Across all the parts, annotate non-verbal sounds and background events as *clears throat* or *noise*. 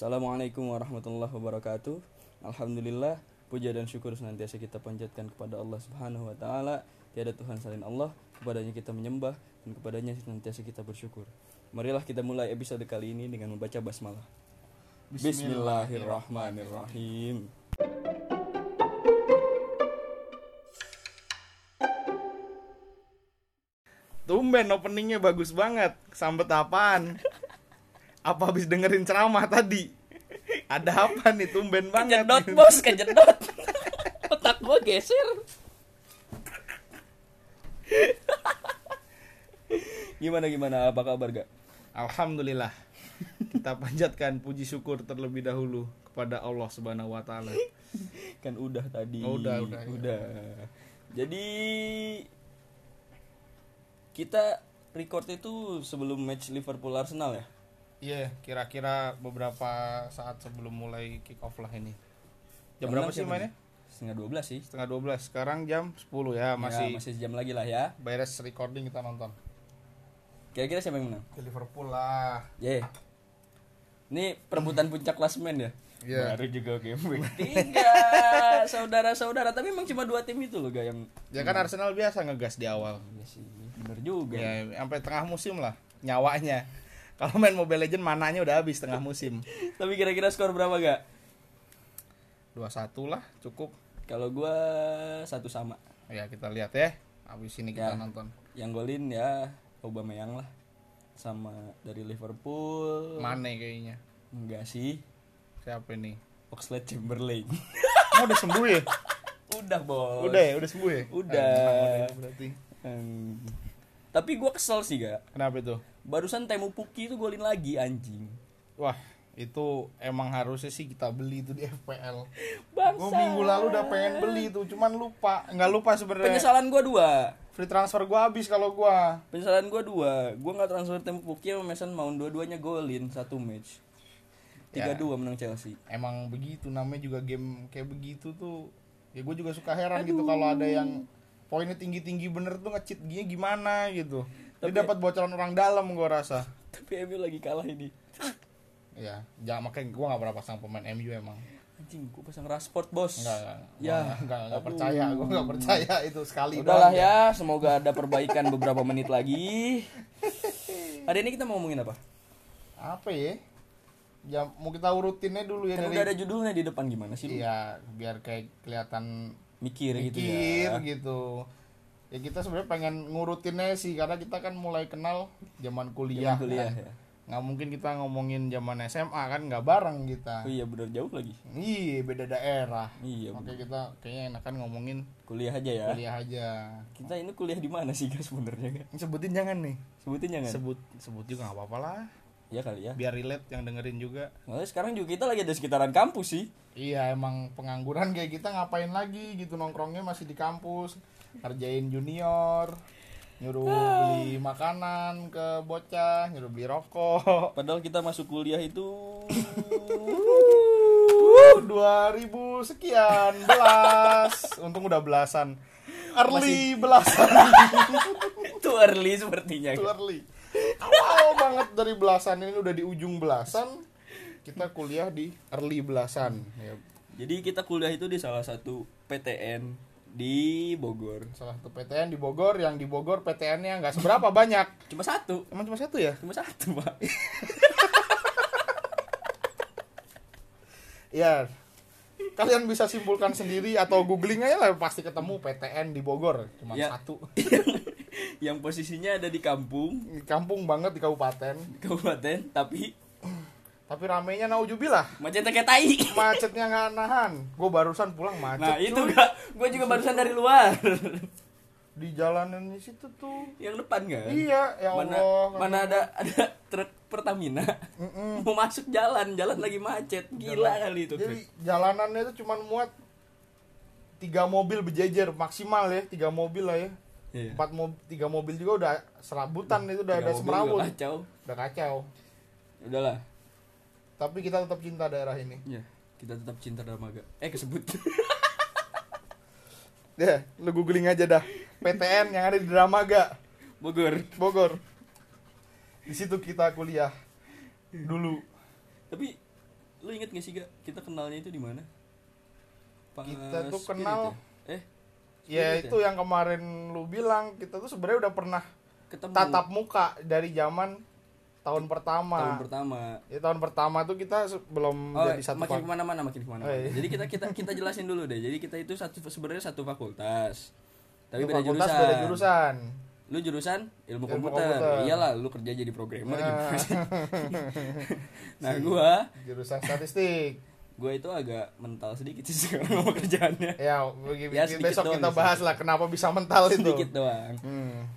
Assalamualaikum warahmatullahi wabarakatuh. Alhamdulillah, puja dan syukur senantiasa kita panjatkan kepada Allah Subhanahu wa taala. Tiada Tuhan selain Allah, kepadanya kita menyembah dan kepadanya senantiasa kita bersyukur. Marilah kita mulai episode kali ini dengan membaca basmalah. Bismillahirrahmanirrahim. Tumben openingnya bagus banget. Sambet apaan? Apa habis dengerin ceramah tadi? Ada apa nih tumben banget? Kejedot bos, kejedot. Otak gua geser. gimana gimana apa kabar gak? Alhamdulillah. Kita panjatkan puji syukur terlebih dahulu kepada Allah Subhanahu wa taala. Kan udah tadi. Oh, udah, udah, ya. Udah. Jadi kita record itu sebelum match Liverpool Arsenal ya? Iya, kira-kira beberapa saat sebelum mulai kick off lah ini. Jam Yang berapa sih mainnya? nih? Setengah 12 sih. Setengah 12. Sekarang jam 10 ya, masih Ya, masih sejam lagi lah ya. beres recording kita nonton. Kira-kira siapa yang menang? Ke Liverpool lah. Ye. Ini perebutan puncak klasemen ya? Iya. Baru juga game week *laughs* tiga saudara-saudara tapi emang cuma dua tim itu loh gak yang Ya kan Arsenal biasa ngegas di awal. Iya sih bener juga Ya, sampai tengah musim lah nyawanya. Kalau main Mobile Legend mananya udah habis tengah musim. *laughs* tapi kira-kira skor berapa gak 2-1 lah cukup. kalau gua satu sama Ya kita lihat ya. Habis ini kita Ya. nonton. yang golin ya Aubameyang lah sama dari Liverpool Mane kayaknya. enggak sih Siapa ini? Oxlade Chamberlain *laughs* Oh, udah sembuh ya? udah bos Udah ya, udah sembuh ya? Udah. Ah, menang udah berarti. Hmm. tapi gua kesel sih gak Kenapa itu? Barusan Temu Puki itu golin lagi anjing Wah, itu emang harusnya sih kita beli itu di FPL. *laughs* Bangsa. Gue minggu lalu udah pengen beli itu, cuman lupa. Nggak lupa sebenarnya. penyesalan gua dua Free transfer gua habis kalau gua. Penyesalan gue dua, gue nggak transfer Temu Pukki sama Mason Mount dua-duanya golin satu match. Tiga dua menang Chelsea. Emang begitu namanya juga game kayak begitu tuh. Ya gue juga suka heran gitu kalau ada yang poinnya tinggi-tinggi bener tuh nge-cheat dia gimana gitu. Dia Tapi- dapat bocoran orang dalam gua rasa. Tapi MU lagi kalah ini. Ya, jangan makanya gua nggak pernah pasang pemain MU emang. Anjing, gue pasang Rashford bos. Enggak, enggak, Ya, enggak, enggak, percaya, gua enggak percaya itu sekali Udahlah ya, semoga ada perbaikan beberapa menit lagi. Hari ini kita mau ngomongin apa? Apa ya? Ya mau kita urutinnya dulu ya Kan dari udah ada judulnya di depan gimana sih? Iya, biar kayak kelihatan Mikir, gitu mikir ya. gitu. Ya kita sebenarnya pengen ngurutinnya sih karena kita kan mulai kenal zaman kuliah. Zaman kuliah kan. ya. Nggak mungkin kita ngomongin zaman SMA kan nggak bareng kita. Oh iya bener jauh lagi. Iya, beda daerah. Iya, Makanya kita kayaknya enakan ngomongin kuliah aja ya. kuliah aja. Kita ini kuliah di mana sih guys sebenarnya? Sebutin jangan nih. Sebutin jangan. Sebut sebut juga nggak apa-apa lah. ya kali ya. Biar relate yang dengerin juga. Nah, sekarang juga kita lagi ada sekitaran kampus sih. Iya emang pengangguran kayak kita ngapain lagi gitu nongkrongnya masih di kampus ngerjain junior nyuruh beli makanan ke bocah nyuruh beli rokok. Padahal kita masuk kuliah itu dua ribu sekian belas. Untung udah belasan. Early belasan. *laughs* Too early sepertinya. Itu early. Awal banget dari belasan ini udah di ujung belasan. Kita kuliah di early belasan. Ya, Jadi kita kuliah itu di salah satu PTN di Bogor. salah satu PTN di Bogor yang di Bogor PTN-nya nggak seberapa banyak Cuma satu. emang cuma satu ya Cuma satu, Pak. *laughs* Ya, kalian bisa simpulkan sendiri atau googling aja lah pasti ketemu PTN di Bogor cuma Ya. satu *laughs* yang, posisinya ada di kampung, di kampung banget di kabupaten kabupaten, tapi tapi ramenya naujubillah macetnya kayak tai. macetnya nggak nahan gue barusan pulang macet Nah, itu gak gue juga barusan dari luar. di jalanan di situ tuh yang depan kan? iya ya Mana Allah mana ada ada truk Pertamina Mm-mm. mau masuk jalan, jalan lagi macet. Gila kali itu jadi truk. jalanannya itu cuma muat tiga mobil berjejer maksimal ya tiga mobil lah ya Iya. empat mobil tiga mobil juga udah serabutan itu udah Tiga ada semerawut juga kacau. udah kacau Udahlah. Tapi kita tetap cinta daerah ini Ya, kita tetap cinta Dermaga. Eh kesebut. *laughs* Ya, lu googling aja dah. PTN yang ada di Dramaga, Bogor. Bogor. Di situ kita kuliah dulu. Tapi lu inget gak sih gak kita kenalnya itu di mana Kita tuh Spirit kenal- ya? eh ya Spirit itu yang kemarin lu bilang kita tuh sebenarnya udah pernah ketemu tatap muka dari zaman tahun pertama tahun pertama ya tahun pertama tuh kita belum Oh, jadi satu makin ke mana-mana, makin ke mana Oh, iya. Jadi kita kita *laughs* kita jelasin dulu deh. Jadi kita itu satu sebenarnya satu fakultas, tapi beda fakultas, jurusan. beda jurusan Lu jurusan ilmu, Ilmu komputer. komputer. Iyalah, lu kerja jadi programmer Nah. gimana sih? *laughs* nah, gua jurusan statistik gua itu agak mental sedikit sih *laughs* sekarang sama kerjaannya. ya bagi Ya, sedikit besok doang kita bahas lah kenapa bisa mental itu Sedikit doang. Hmm.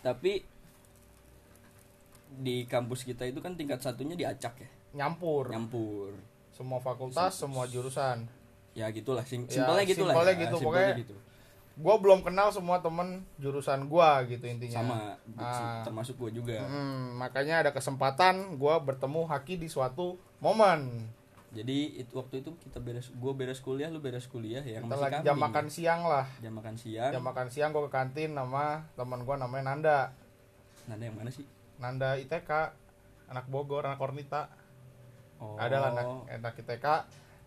Tapi di kampus kita itu kan tingkat satunya diacak ya, nyampur nyampur. semua fakultas semua jurusan Ya gitulah, sim Ya, simpelnya gitulah. simpelnya ya, gitu, simpelnya pokoknya gitu. gue belum kenal semua temen jurusan gua gitu intinya Sama, Ah. termasuk gua juga. Hmm, makanya ada kesempatan gua bertemu Haki di suatu momen Jadi itu waktu itu kita beres gue beres kuliah, lu beres kuliah ya, yang kita lagi jam makan siang lah Jam makan siang. jam makan siang gua ke kantin sama teman gua namanya Nanda Nanda yang mana sih? Nanda ITK anak Bogor anak Kornita Oh. ada lah anak, anak ITK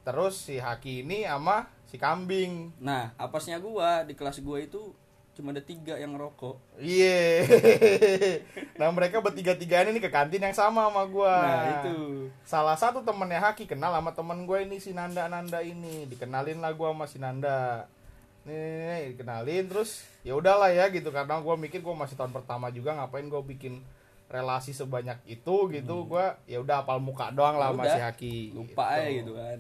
terus si Haki ini sama si kambing Nah, apasnya gua di kelas gua itu cuma ada tiga yang ngerokok. Iya. *laughs* nah mereka bertiga-tiga ini ke kantin yang sama sama gua. Nah, itu. Salah satu temennya Haki kenal sama temen gue ini si Nanda Nanda ini. Dikenalin lah gua sama si Nanda. Nih, nih, nih, dikenalin terus ya udahlah ya gitu karena gua mikir gua masih tahun pertama juga ngapain gua bikin relasi sebanyak itu gitu gua ya udah apal muka doang lah Ya si Haki Lupa aja gitu kan.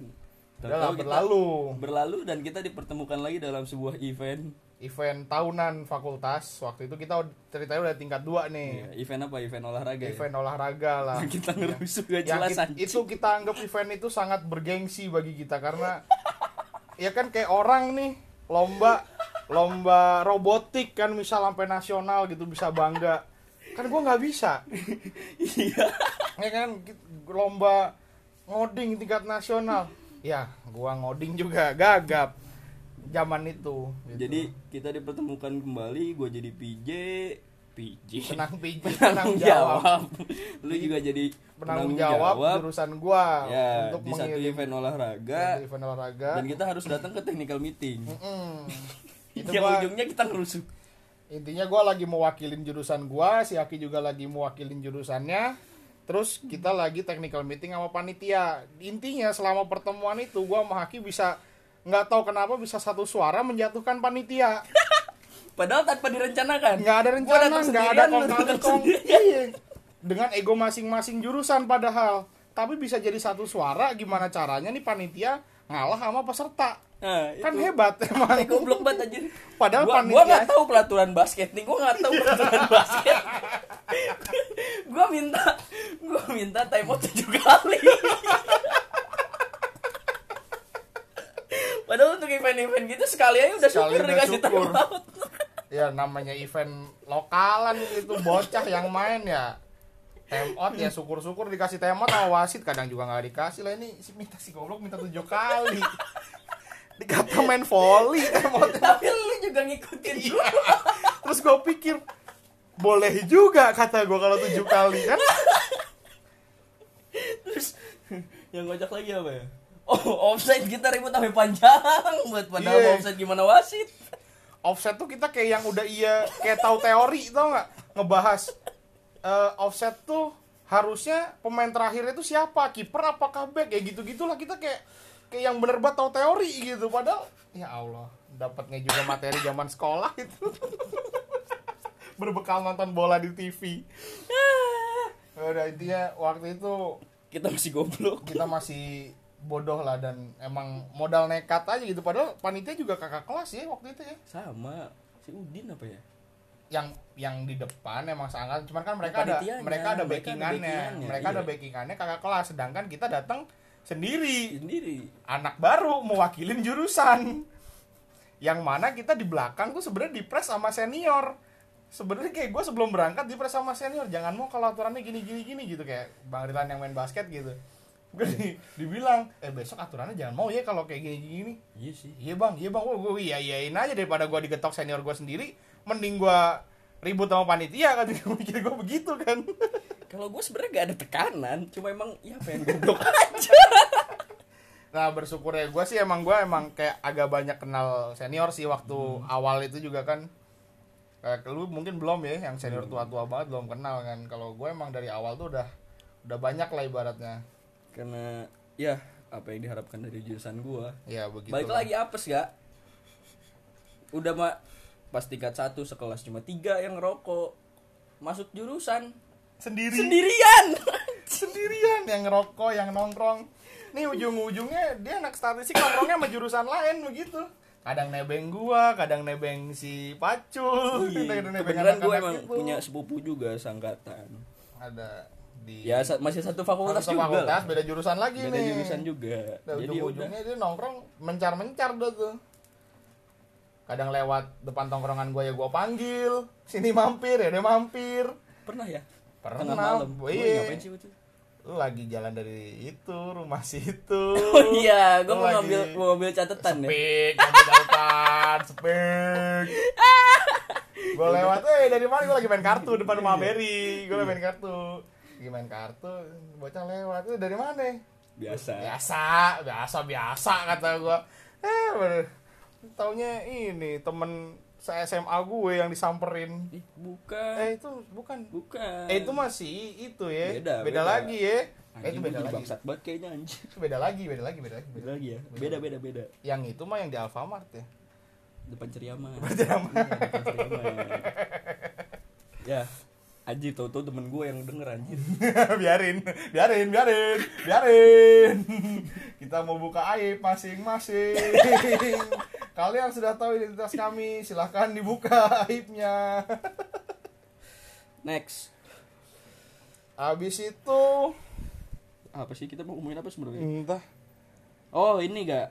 Udah lah, berlalu berlalu dan kita dipertemukan lagi dalam sebuah event. event tahunan fakultas waktu itu kita ceritanya udah tingkat dua nih Iya, event apa? Event olahraga. event olahraga lah Ya? *laughs* kita ngerusuh gak yang jelas anjing. itu kita anggap event itu sangat bergengsi bagi kita karena ya kan kayak orang nih lomba lomba robotik kan misal sampai nasional gitu bisa bangga kan gua nggak bisa *laughs* Iya. ya kan lomba ngoding tingkat nasional ya gua ngoding juga gagap zaman itu gitu. Jadi kita dipertemukan kembali, gue jadi PJ, PJ. penang PJ *laughs* penanggung jawab jawab. Lu juga jadi penanggung jawab jurusan gua Ya, untuk di satu event olahraga event olahraga dan kita harus datang ke technical meeting. Mm-mm. *laughs* itu Yang gua ujungnya kita ngerusuh. Intinya gua lagi mewakilin jurusan gua si Aki juga lagi mewakilin jurusannya terus kita lagi technical meeting sama panitia intinya selama pertemuan itu gua sama Haki bisa nggak tahu kenapa bisa satu suara menjatuhkan panitia *laughs* Padahal tanpa direncanakan. nggak ada rencana nggak ada sendirian, lu kong datang kali kong sendirian. Iya. dengan ego masing-masing jurusan padahal tapi bisa jadi satu suara gimana caranya nih panitia ngalah sama peserta Nah, kan itu. hebat emang Eh, *laughs* goblok banget anjir. Padahal gua, panitia- gua gak tahu pelaturan basket nih, gua gak tahu pelaturan *laughs* basket. *laughs* gua minta gua minta time out 7 kali. Padahal untuk event-event gitu sekali aja udah Sekali syukur dikasih syukur. time out. ya namanya event lokalan gitu bocah yang main ya time out ya syukur-syukur dikasih time out sama wasit kadang juga nggak dikasih lah ini si minta si goblok minta tujuh kali dikata main volley *laughs* out Tapi lu juga ngikutin gua. terus gue pikir boleh juga kata gue kalau tujuh kali kan Terus yang ngajak lagi apa ya? Oh, offside kita ribut sampai panjang buat padahal Iya. offside gimana wasit. offset tuh kita kayak yang udah iya kayak tahu teori tau nggak ngebahas eh, offset tuh harusnya pemain terakhir itu siapa kiper apakah back ya gitu gitulah kita kayak kayak yang bener banget tahu teori gitu padahal ya Allah dapatnya juga materi zaman sekolah itu *laughs* berbekal nonton bola di TV *laughs* udah intinya waktu itu Kita masih goblok. kita masih bodoh lah dan emang modal nekat aja gitu padahal panitia juga kakak kelas ya waktu itu ya Sama si Udin apa ya? yang yang di depan emang sangat cuman kan mereka ada mereka ada mereka ada backingannya backingannya, mereka ada iya. backingannya kakak kelas sedangkan kita datang sendiri. Sendiri. anak baru mewakilin jurusan. Yang mana kita di belakang tuh sebenarnya dipres sama senior. Sebenarnya kayak gue sebelum berangkat dipres sama senior. Jangan mau kalau aturannya gini gini gini gitu. Kayak bang Rilan yang main basket gitu. Gue di- dibilang eh besok aturannya jangan mau ya kalau kayak gini gini. Iya sih. Iya bang, iya bang, gue iya iyain aja daripada gue digetok senior gue sendiri, mending gue ribut sama panitia kan *laughs* gue mikir gue begitu kan. *laughs* kalau gue sebenarnya gak ada tekanan cuma emang ya pengen goblok *laughs* aja. Nah bersyukur ya gue sih emang gue emang kayak agak banyak kenal senior sih waktu Hmm. awal itu juga kan. Kayak lu mungkin belum ya yang senior tua-tua banget belum kenal kan. Kalau gue emang dari awal tuh udah udah banyak lah ibaratnya. Karena ya apa yang diharapkan dari jurusan gue ya begitu balik lah. lagi apes gak udah mah pas tingkat satu sekelas cuma tiga yang rokok masuk jurusan. Sendiri? Sendirian. *laughs* Sendirian yang ngerokok yang nongkrong. Nih ujung-ujungnya dia anak statistik nongkrongnya sama jurusan lain begitu. Kadang nebeng gua kadang nebeng si pacul. *laughs* Kebetulan anak-anak emang itu. punya sepupu juga sangkatan ada di ya sa- masih satu fakultas satu juga fakultas beda jurusan lagi beda nih. jurusan juga. Nah, jadi ya ujung-ujungnya dia nongkrong mencar-mencar dah tuh kadang lewat depan tongkrongan gua ya gua panggil sini mampir ya dia mampir pernah ya Pernah. tengah malam. Gue ngapain sih itu lu lagi jalan dari itu rumah *laughs* situ oh iya gue mau ngambil mau ngambil catatan ya Sepik, ngambil catatan, *laughs* sepik. gue lewat, eh dari mana gue lagi main kartu depan rumah Berry, gue lagi main kartu, lagi main kartu, bocah lewat, eh dari mana? biasa Biasa, biasa, biasa kata gue. Eh, bener. Taunya ini temen se SMA gue yang disamperin. Ih, bukan Eh itu bukan. bukan Eh itu masih itu ya. Beda, Beda, beda. lagi ya. Eh Anjing, itu gua beda lagi. bangsat banget kayaknya anjing Itu beda lagi, beda lagi, beda lagi. beda lagi ya beda beda beda Yang itu mah yang di Alfamart ya. depan ceriaman Depan Ceriaman. Iya, depan ceriaman ya anjir tau tau temen gue yang denger anjir *laughs* biarin, biarin, biarin, biarin. Kita mau buka aib masing-masing. *laughs* Kalian sudah tahu identitas kami, silahkan dibuka aibnya. next Habis itu, apa sih kita mau ngomongin apa sebenarnya entah. oh ini gak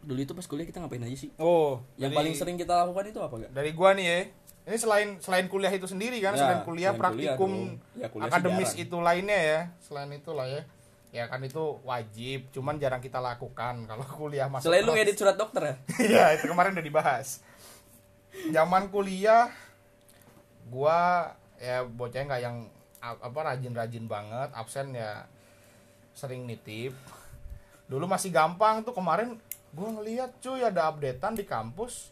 dulu itu pas kuliah kita ngapain aja sih Oh, yang dari- paling sering kita lakukan itu apa gak dari gua nih ya. Ini selain selain kuliah itu sendiri kan, Ya, selain kuliah selain praktikum kuliah. Ya, kuliah akademis itu lainnya ya. Selain itu lah ya. Ya kan itu wajib, cuman jarang kita lakukan *laughs* kalau kuliah masuk. selain lu edit surat dokter ya *laughs* Iya, itu kemarin udah dibahas. Zaman kuliah gua ya bocahnya nggak yang apa rajin-rajin banget, absen ya sering nitip. Dulu masih gampang tuh kemarin gua ngeliat cuy ada updatean di kampus.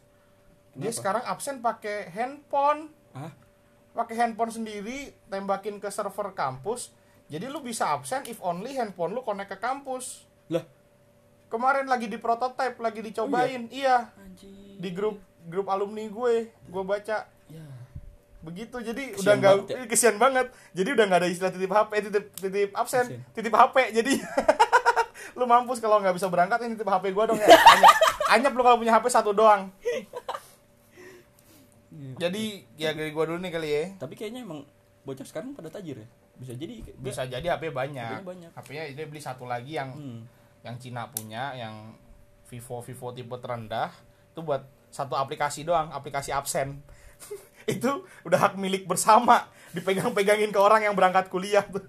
Dia Kenapa? sekarang absen pakai handphone, Hah? pakai handphone sendiri, tembakin ke server kampus. Jadi lu bisa absen if only handphone lu connect ke kampus. lah. Kemarin lagi di prototype, lagi dicobain. iya. Anjir di grup grup alumni gue gue baca. Ya begitu. Jadi Kesian udah nggak ya. *laughs* kesian banget. Jadi udah nggak ada istilah titip HP titip titip absen Kesian. titip HP jadi *laughs* lu mampus kalau nggak bisa berangkat ini titip HP gue dong ya. Anyap, anyap lu kalau punya HP satu doang. Jadi ya dari gue dulu nih kali ya. Tapi kayaknya emang bocah sekarang pada tajir ya bisa jadi bisa jadi HP banyak. HP-nya banyak. HP-nya dia beli satu lagi yang hmm. yang Cina punya yang Vivo Vivo tipe terendah. Itu buat satu aplikasi doang aplikasi absen. *laughs* Itu udah hak milik bersama dipegang-pegangin ke orang yang berangkat kuliah tuh.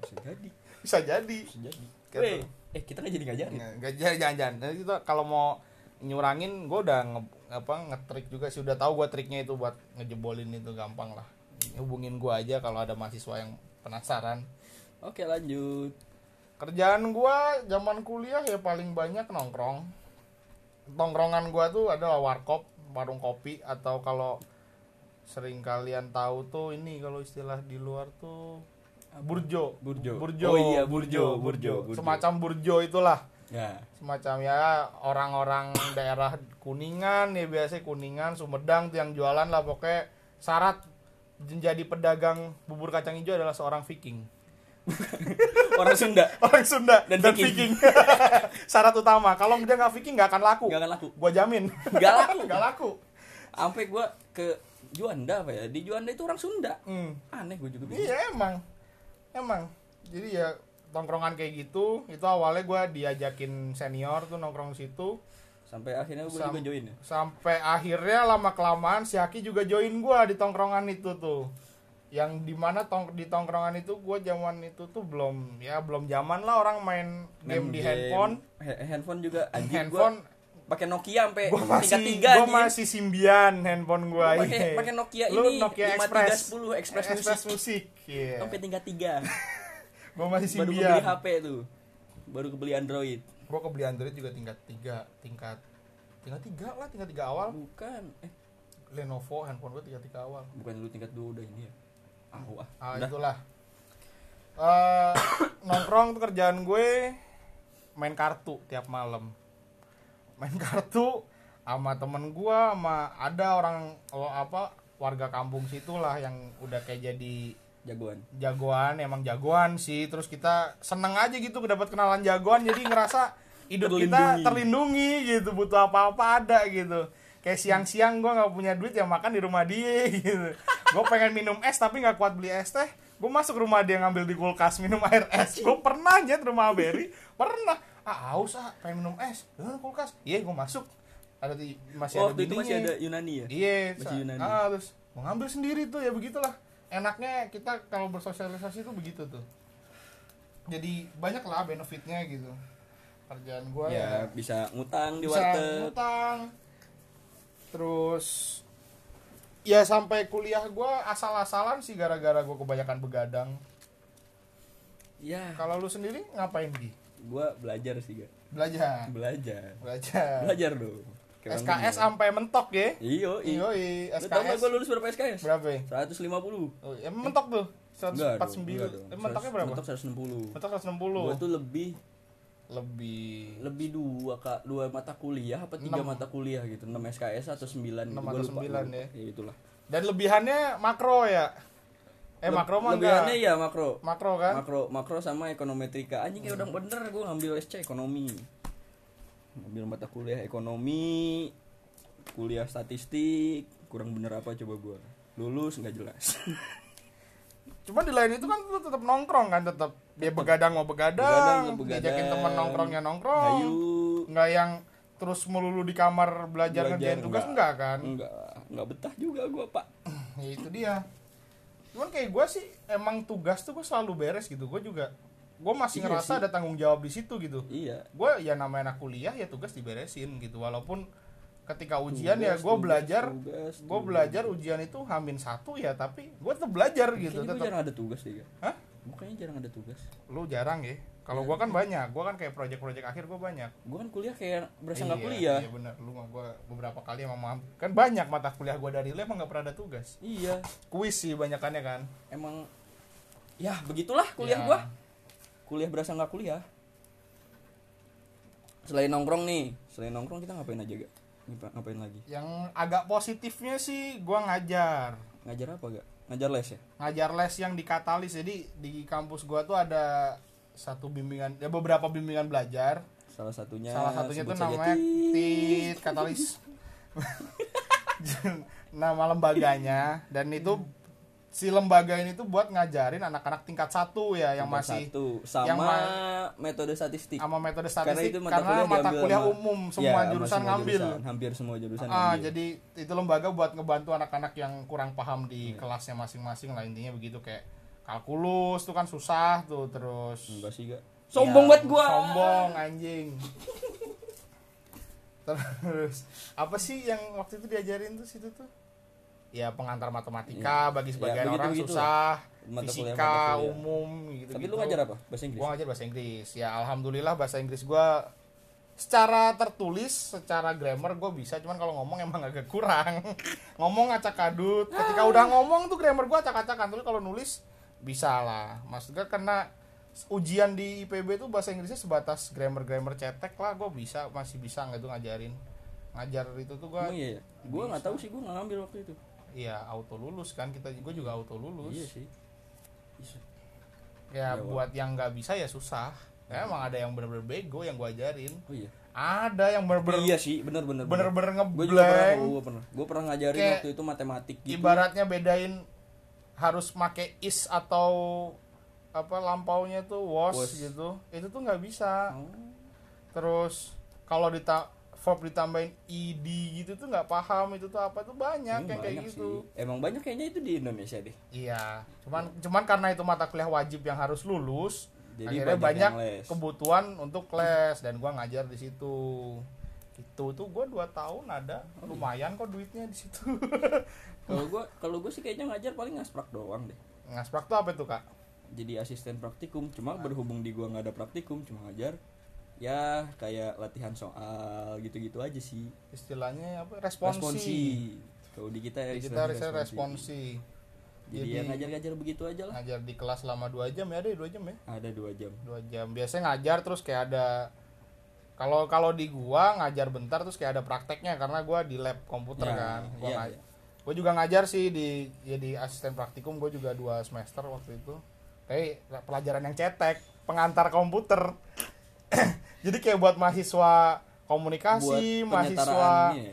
Bisa jadi. Bisa jadi. Bisa jadi. Gitu. Weh, eh kita nggak jadi ngajarin. Nggak- nggak jangan jangan jangan. Nanti itu kalau mau nyurangin gue udah nge, apa ngetrik juga sih. Udah tahu gue triknya itu buat ngejebolin itu gampang lah hubungin gue aja kalau ada mahasiswa yang penasaran. Oke lanjut. Kerjaan gua zaman kuliah ya paling banyak nongkrong. Tongkrongan gua tuh adalah warkop warung kopi atau kalau sering kalian tahu tuh ini kalau istilah di luar tuh burjo. Burjo. burjo. Oh iya, burjo, burjo, burjo. semacam burjo itulah. Ya. Semacam ya orang-orang daerah kuningan ya biasa kuningan sumedang tuh yang jualan lah pokoknya syarat menjadi pedagang bubur kacang hijau adalah seorang viking *laughs* orang Sunda orang Sunda Dan dan, Viking. Viking. *laughs* Syarat utama. Kalau dia nggak Viking nggak akan laku. Nggak akan laku. Gua jamin. Nggak laku. *laughs* nggak laku. sampai gua ke Juanda apa ya di Juanda itu orang Sunda Hmm. aneh gue juga bingung. Iya emang, emang. Jadi ya tongkrongan kayak gitu. Itu awalnya gua diajakin senior tuh nongkrong situ. Sampai akhirnya gue Sam- juga join ya? Sampai akhirnya lama kelamaan si Haki juga join gua di tongkrongan itu tuh. Yang di mana tong di tongkrongan itu gua zaman itu tuh belum ya belum zaman lah orang main game Main di handphone. Ha- handphone juga anjing handphone pakai Nokia sampai tiga gua anjing. masih Symbian handphone gua Gua pakai- pakai Nokia Lu ini, Nokia 5310 Express. Express Express Music. Iya. sampai tingkat tiga *laughs* gua masih baru Symbian. kebeli HP tuh. Baru kebeli Android gua kebeli Android juga tingkat tiga tingkat tingkat tiga lah tingkat tiga awal. Bukan eh. Lenovo handphone gua tingkat tiga awal. Bukan dulu tingkat dua udah ini ya? Ah wah. Ah udah. itulah. Eh, nongkrong tuh kerjaan gue main kartu tiap malam. Main kartu sama temen gue sama ada orang oh, apa warga kampung situ lah yang udah kayak jadi jagoan. Jagoan emang jagoan sih. Terus kita seneng aja gitu dapat kenalan jagoan. Jadi ngerasa hidup kita Terlindungi. terlindungi gitu. Butuh apa-apa ada gitu. Kayak siang-siang gue nggak punya duit ya makan di rumah dia *laughs* gitu. Gue pengen minum es tapi nggak kuat beli es teh. Gue masuk rumah dia ngambil di kulkas minum *laughs* air es. Gue pernah aja ke rumah Berry. Pernah. Ah haus ah pengen minum es. "Eh, kulkas. Iya gue masuk. Ada di masih oh, ada itu masih ada Yunani ya? Iya, Masih Yunani. ah, terus mau ngambil sendiri tuh ya begitulah. Enaknya kita kalau bersosialisasi tuh begitu tuh. Jadi banyak lah benefitnya gitu. Kerjaan gua ya, ya bisa ngutang di bisa warteg ngutang. Terus ya sampai kuliah gua asal-asalan sih gara-gara gua kebanyakan begadang. ya Kalau lu sendiri ngapain Gi? gua belajar sih gak Belajar. belajar Belajar. belajar dong Orang SKS bener. sampai mentok ya? iyo iyo Iya, lu gak SKS gua lulus berapa SKS berapa ya? 150 Oh, ya mentok tuh. Enggak 149. dong, enggak dong. Eh, mentoknya berapa? Mentok 160. Mentok 160. Gua tuh lebih lebih lebih dua kak dua mata kuliah apa tiga Enam. mata kuliah gitu 6 SKS atau 9 Enam Gua atau sembilan ya. ya itulah dan lebihannya makro ya eh Leb- makro mah lebihannya ya makro makro kan makro makro sama ekonometrika anjing kayak udah bener gue ngambil SC ekonomi ngambil mata kuliah ekonomi kuliah statistik kurang bener apa coba gue lulus nggak jelas. *laughs* Cuma di lain itu kan lu tetap nongkrong kan tetap dia begadang mau begadang, Begadang, begadang. diajakin temen nongkrongnya nongkrong. Ayu nggak yang terus melulu di kamar belajar, Belajar, ngerjain tugas enggak. enggak kan? Nggak nggak betah juga gue pak. *clears throat* Ya itu dia. Cuman kayak gue sih emang tugas tuh gue selalu beres gitu. Gue juga gue masih Iya ngerasa sih. ada tanggung jawab di situ gitu. Iya. Gue ya namanya anak kuliah ya tugas diberesin gitu. Walaupun ketika ujian ya Tugas, gue tugas, belajar gue belajar ujian itu hamin satu ya tapi gue tetap belajar gitu Kayaknya gue tetap jarang ada tugas deh Ga. Hah? Bukannya jarang ada tugas. Lu jarang ya? Kalau gue kan banyak. Gue kan kayak project-project akhir gue banyak. Gue kan kuliah kayak berasa nggak Iya, kuliah. iya benar lu mah gue beberapa kali emang mam- kan banyak mata kuliah gue dari lu emang nggak pernah ada tugas? Iya. Kuis sih banyakannya kan. Emang ya begitulah kuliah Ya. gua kuliah berasa nggak kuliah. Selain nongkrong nih selain nongkrong kita ngapain aja gak? Ngapa- ngapain lagi? Yang agak positifnya sih gue ngajar. Ngajar apa gak? Ngajar les ya? Ngajar les yang di katalis. Jadi di kampus gua tuh ada satu bimbingan ya beberapa bimbingan belajar. Salah satunya salah satunya tuh namanya Tit. tit katalis. *laughs* Nama lembaganya dan itu si lembaga ini tuh buat ngajarin anak-anak tingkat satu ya yang Tingkat masih satu sama yang ma- metode statistik sama metode karena statistik itu karena, mata kuliah, mata kuliah sama- umum Ya, semua sama jurusan semua ngambil jurusan. hampir semua jurusan ah ngambil. jadi itu lembaga buat ngebantu anak-anak yang kurang paham di Iya. kelasnya masing-masing lah intinya begitu kayak kalkulus tuh kan susah tuh terus enggak sih gak sombong Ya, banget gua sombong anjing *laughs* terus apa sih yang waktu itu diajarin tuh situ tuh ya pengantar matematika Ya. bagi Ya, sebagian orang begitu-begitu susah. Mata fisika kuliah. umum gitu tapi lu ngajar apa? Bahasa Inggris? Gua ngajar bahasa Inggris. Ya alhamdulillah bahasa Inggris gua secara tertulis secara grammar gue bisa. Cuman kalau ngomong emang agak kurang. *laughs* Ngomong acak adut. Ketika udah ngomong tuh grammar gua acak-acakan. Tapi kalau nulis bisa lah. Maksudnya karena ujian di IPB tuh bahasa Inggrisnya sebatas grammar grammar cetek lah. Gue bisa masih bisa nggak tuh ngajarin. Ngajar itu tuh gua Emang iya ya? Gua nggak tahu sih gua nggak ngambil waktu itu iya auto lulus kan kita gue juga auto lulus. Iya sih. Iya. ya Ya, buat yang nggak bisa ya susah. Ya, emang ada yang bener-bener bego yang gue ajarin. Oh iya. Ada yang bener-bener iya sih bener bener bener-bener gue juga pernah ngeblank gue pernah. Gue pernah ngajarin Kayak waktu itu matematik gitu. ibaratnya bedain harus make is atau apa lampaunya tuh was, Was. gitu. Itu tuh nggak bisa. Oh. terus kalau dita verb ditambahin ed gitu tuh nggak paham itu tuh apa tuh banyak Ini yang kayak banyak gitu. sih. emang banyak kayaknya itu di Indonesia deh. Iya cuman cuman karena itu mata kuliah wajib yang harus lulus Jadi akhirnya banyak, les. kebutuhan untuk les dan gua ngajar di situ. Itu tuh gue dua tahun ada. Lumayan kok duitnya di situ. *laughs* Kalau gua kalau gua sih kayaknya ngajar paling ngasprak doang deh. Ngasprak tuh apa tuh kak? Jadi asisten praktikum cuma berhubung di gua nggak ada praktikum cuma ngajar ya kayak latihan soal gitu-gitu aja sih. Istilahnya apa? Responsi, responsi. Kalau di kita ya Di kita harusnya responsi. jadi, Jadi- ya ngajar-ngajar begitu aja lah. Ngajar di kelas selama dua jam ya ada dua jam ya? Ada dua jam. Dua jam. Biasanya ngajar terus kayak ada kalau kalau di gua ngajar bentar terus kayak ada prakteknya karena gua di lab komputer Ya, kan. Gua iya, iya. gua juga ngajar sih di ya di asisten praktikum gua juga dua semester waktu itu. Kayak pelajaran yang cetek pengantar komputer *clears throat* jadi kayak buat mahasiswa komunikasi buat mahasiswa ya,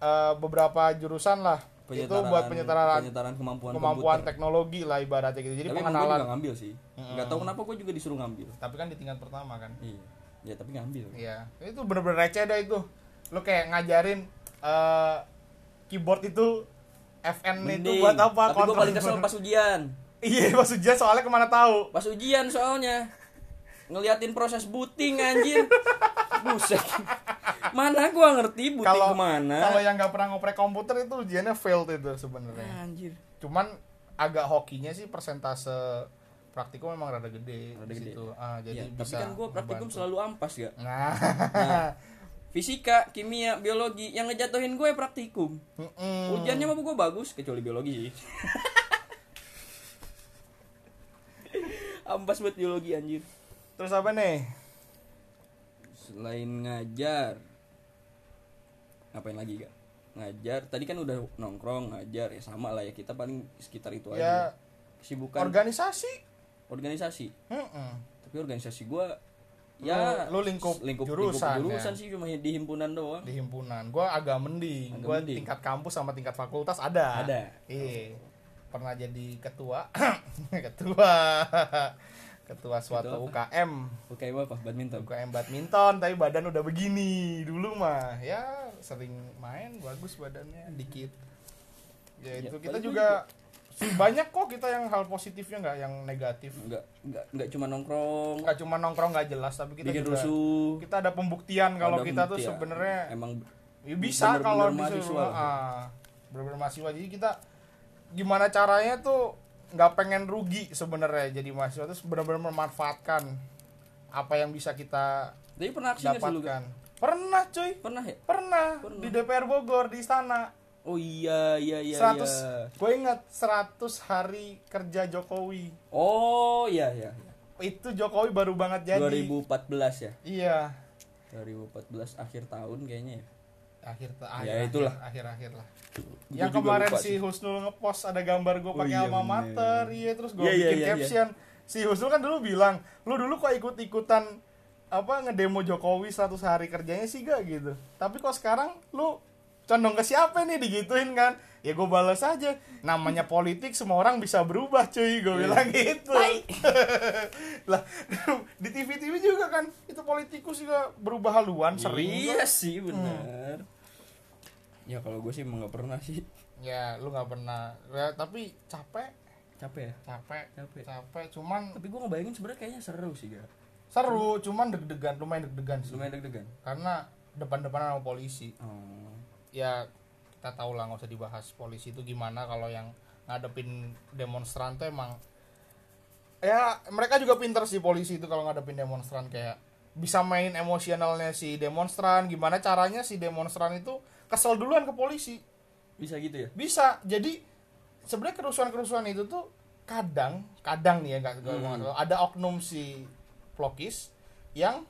eh, beberapa jurusan lah. Itu buat penyetaraan penyetaraan kemampuan, kemampuan komputer. teknologi lah ibaratnya gitu. Jadi tapi pengenalan ngambil sih. Nggak tahu kenapa gue juga disuruh ngambil. Tapi kan di tingkat pertama kan. Iya. Ya tapi ngambil. Iya, itu bener-bener receh dah itu. Lu kayak ngajarin eh keyboard itu FN itu Mending. buat apa? tapi gue paling kesel pas ujian. *laughs* Iya, pas ujian soalnya ke mana tahu. pas ujian soalnya ngeliatin proses booting anjir buset mana gua ngerti booting Kalau ke mana kalau yang nggak pernah ngoprek komputer itu ujiannya failed itu sebenarnya. anjir Cuman agak hokinya sih persentase praktikum memang rada gede Rada di gede. situ. Ah, jadi Ya, tapi bisa kan gua praktikum ngebantu. selalu ampas ya Nah, Nah, fisika kimia biologi yang ngejatuhin gue praktikum mm-mm. ujiannya mah gue bagus kecuali biologi sih *laughs* ampas buat biologi anjir terus apa nih? selain ngajar ngapain lagi gak ngajar tadi kan udah nongkrong ngajar ya sama lah ya kita paling sekitar itu Ya aja kesibukan organisasi. organisasi Mm-mm. tapi organisasi gua ya Lu- lu lingkup jurusan, jurusan ya? sih cuma di himpunan doang di himpunan gua agak mending mending. tingkat kampus sama tingkat fakultas ada Ada. iya pernah jadi ketua *coughs* ketua ketua suatu Ketua UKM oke apa? Badminton? UKM badminton tapi badan udah begini dulu mah. Ya sering main bagus badannya dikit. Ya Ya, itu kita paling juga *clears throat* banyak kok kita yang hal positifnya nggak yang negatif. Nggak nggak nggak cuma nongkrong. Nggak cuma nongkrong nggak jelas tapi kita bikin juga rusuh. kita ada pembuktian kalau Ada kita tuh pembuktian. sebenarnya emang Ya bisa Bener-bener kalau mahasiswa. Disuruh lah. ah, bener-bener mahasiswa. Jadi kita gimana caranya tuh nggak pengen rugi sebenarnya jadi mahasiswa tuh benar-benar memanfaatkan apa yang bisa kita tapi pernah aksi nggak sih dapatkan. Pernah cuy, pernah ya pernah, Pernah. di DPR Bogor di istana. oh iya iya iya 100 iya. gue ingat 100 hari kerja Jokowi. oh iya iya iya. Itu Jokowi baru banget jadi. 2014 ya Iya. 2014 akhir tahun kayaknya ya Akhir Ya, itulah. akhir akhir lah. Gua yang kemarin lupa si. Husnul ngepost ada gambar gue Oh pakai iya, alma mater iya terus gue Iya, iya, bikin iya, caption. Si Husnul kan dulu bilang lu dulu kok ikut ikutan apa ngedemo Jokowi 100 hari kerjanya sih gak? Gitu. Tapi kok sekarang lu condong ke siapa nih? Digituin kan ya gue balas aja. Namanya politik semua orang bisa berubah cuy. Gue Iya. bilang gitu. *laughs* Lah *laughs* di TV TV juga kan itu politikus juga berubah haluan sering iya kok. sih benar ya kalau gue sih emang nggak pernah sih. Ya lu nggak pernah. Ya, tapi capek. Capek ya? Capek. Capek. Capek cuman tapi gue ngebayangin sebenarnya kayaknya seru sih gak seru cuman deg-degan lumayan deg-degan sih. Lumayan deg-degan? Karena depan-depanan sama polisi. Oh. ya kita tahu lah nggak usah dibahas polisi itu gimana kalau yang ngadepin demonstran tuh emang ya mereka juga pinter sih polisi itu kalau ngadepin demonstran kayak bisa main emosionalnya si demonstran gimana caranya si demonstran itu kesel duluan ke polisi bisa gitu ya bisa jadi sebenarnya kerusuhan-kerusuhan itu tuh kadang kadang nih ya nggak Hmm. ada oknum si pelokis yang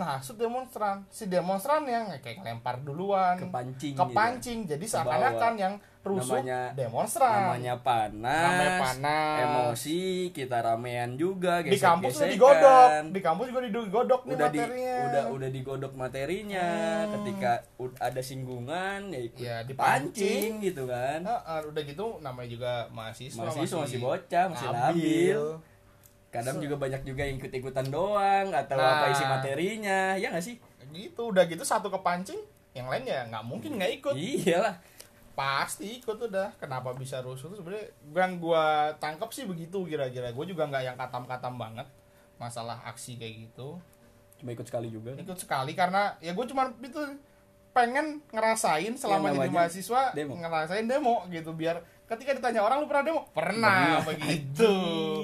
ngasut demonstran si demonstran yang kayak lempar duluan kepancing kepancing jadi Kebawa. seakan-akan yang rusuh Namanya- demonstran namanya panas, Namanya panas. emosi kita ramean juga di gesek-gesekan. kampus juga digodok di kampus juga digodok nih udah di materinya udah udah digodok materinya Hmm. ketika ada singgungan ya ikut Ya, dipancing dipancing. gitu kan Heeh, udah gitu namanya juga mahasiswa mahasiswa masih bocah masih labil kadang juga banyak juga yang ikut ikutan doang atau Nah. apa isi materinya ya nggak sih? Gitu udah gitu satu kepancing yang lain ya nggak mungkin nggak ikut. Iyalah. Pasti ikut udah. Kenapa bisa rusuh tuh sebenarnya? Yang gua tangkap sih begitu kira-kira. Gue juga nggak yang katam-katam banget masalah aksi kayak gitu. Cuma ikut sekali juga. Ikut sekali karena ya gue cuma itu pengen ngerasain selama jadi namanya mahasiswa demo. ngerasain demo gitu biar ketika ditanya orang lu pernah demo? Pernah begitu.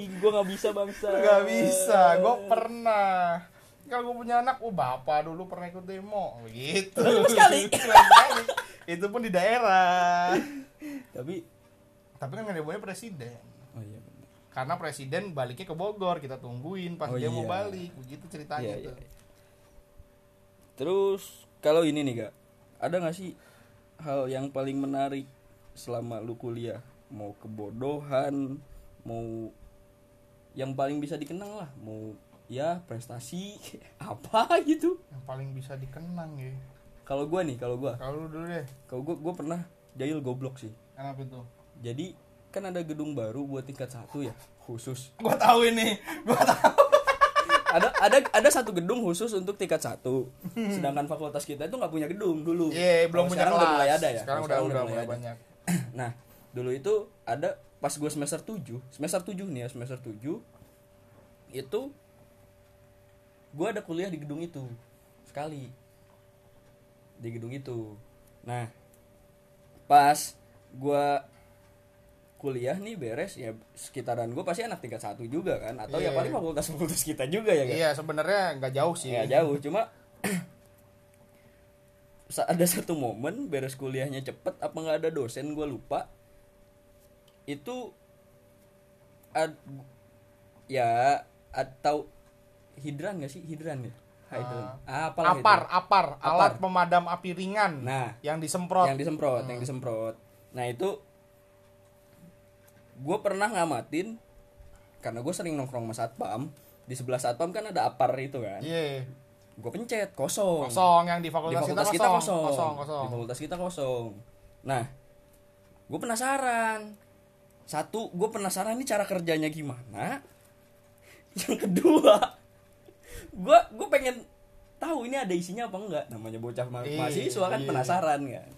Gue nggak bisa bangsa. Nggak bisa gue pernah. Kalau gue punya anak oh bapak dulu pernah ikut demo begitu. Sekali. *laughs* Sekali. itu pun di daerah. Tapi tapi kan demonya presiden. Oh iya karena presiden baliknya ke Bogor kita tungguin pas Oh dia mau iya. balik begitu ceritanya Iya, tuh iya. terus kalau ini nih kak ada nggak sih hal yang paling menarik selama lu kuliah mau kebodohan mau yang paling bisa dikenang lah mau ya prestasi *laughs* apa gitu. Yang paling bisa dikenang ya. Kalau gua nih kalau gua. Kalau lu dulu deh. Kalau gua gua pernah jahil goblok sih. Kenapa itu jadi kan ada gedung baru buat tingkat satu ya khusus. *laughs* Gua tahu ini. Gua tahu. *laughs* Ada ada ada satu gedung khusus untuk tingkat satu. Sedangkan fakultas kita itu nggak punya gedung dulu. Iya, belum punya sekarang kelas. udah mulai ada ya. Sekarang Kalau udah udah mulai mulai ada. banyak. *clears throat* nah dulu itu ada pas gue semester 7 semester 7 nih ya semester 7 itu gue ada kuliah di gedung itu sekali di gedung itu nah pas gue kuliah nih beres ya sekitaran gue pasti anak tingkat satu juga kan atau ya Iya. paling fakultas fakultas kita juga ya kan Iya, sebenarnya nggak jauh sih. ya jauh cuma *clears throat* ada satu momen beres kuliahnya cepet apa nggak ada dosen gue lupa itu ad, ya atau hidran gak sih hidran ya hidran ah, apalah itu. apar, apar, alat Apar. pemadam api ringan. Nah. yang disemprot. yang disemprot yang disemprot nah itu gue pernah ngamatin karena gue sering nongkrong sama satpam di sebelah satpam kan ada apar itu kan Iya. Gue pencet kosong. Kosong yang di di fakultas, fakultas kita, kita kosong. kosong, Kosong, kosong. di fakultas kita kosong. Nah gue penasaran. Satu gue penasaran nih cara kerjanya gimana. Yang kedua gue gue pengen tahu ini ada isinya apa enggak. Namanya bocah ma- Iya, mahasiswa kan iya. penasaran kan.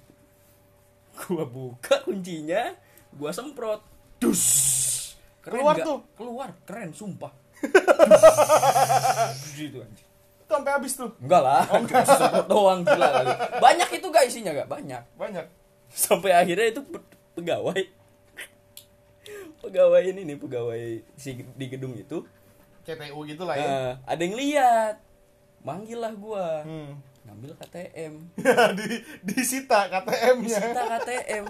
Gue buka kuncinya gue semprot. Dus! Keluar nggak? tuh. keluar keren sumpah. *laughs* Gitu anjing Itu sampai habis tuh. Enggak lah, cuma *laughs* semprot doang gila kali. Banyak itu gak isinya gak? Banyak. Banyak. Sampai akhirnya itu pe- pegawai pegawai ini nih pegawai si di gedung itu CTU gitu lah ya. eh, ada yang lihat manggil lah gua Hmm. ngambil KTM *laughs* di disita KTM-nya. disita KTM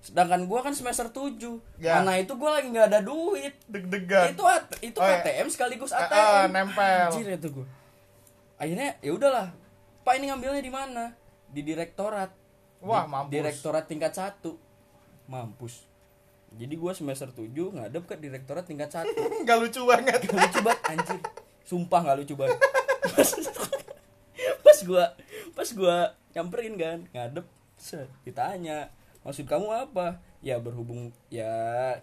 sedangkan gua kan semester 7 Ya. mana itu gua lagi nggak ada duit Deg-degan. itu itu Oh, iya. KTM sekaligus Ah, ATM ah, nempel. Anjir itu gua akhirnya ya udahlah. Pak ini ngambilnya di mana? Di direktorat. Wah, Di- mampus. direktorat tingkat satu. Mampus. Jadi gua semester 7 ngadep ke direktorat tingkat satu. *laughs* Gak lucu banget. Gak lucu banget anjir. Sumpah nggak lucu banget. Pas, pas gua pas gua nyamperin kan ngadep set, ditanya maksud kamu apa? Ya berhubung ya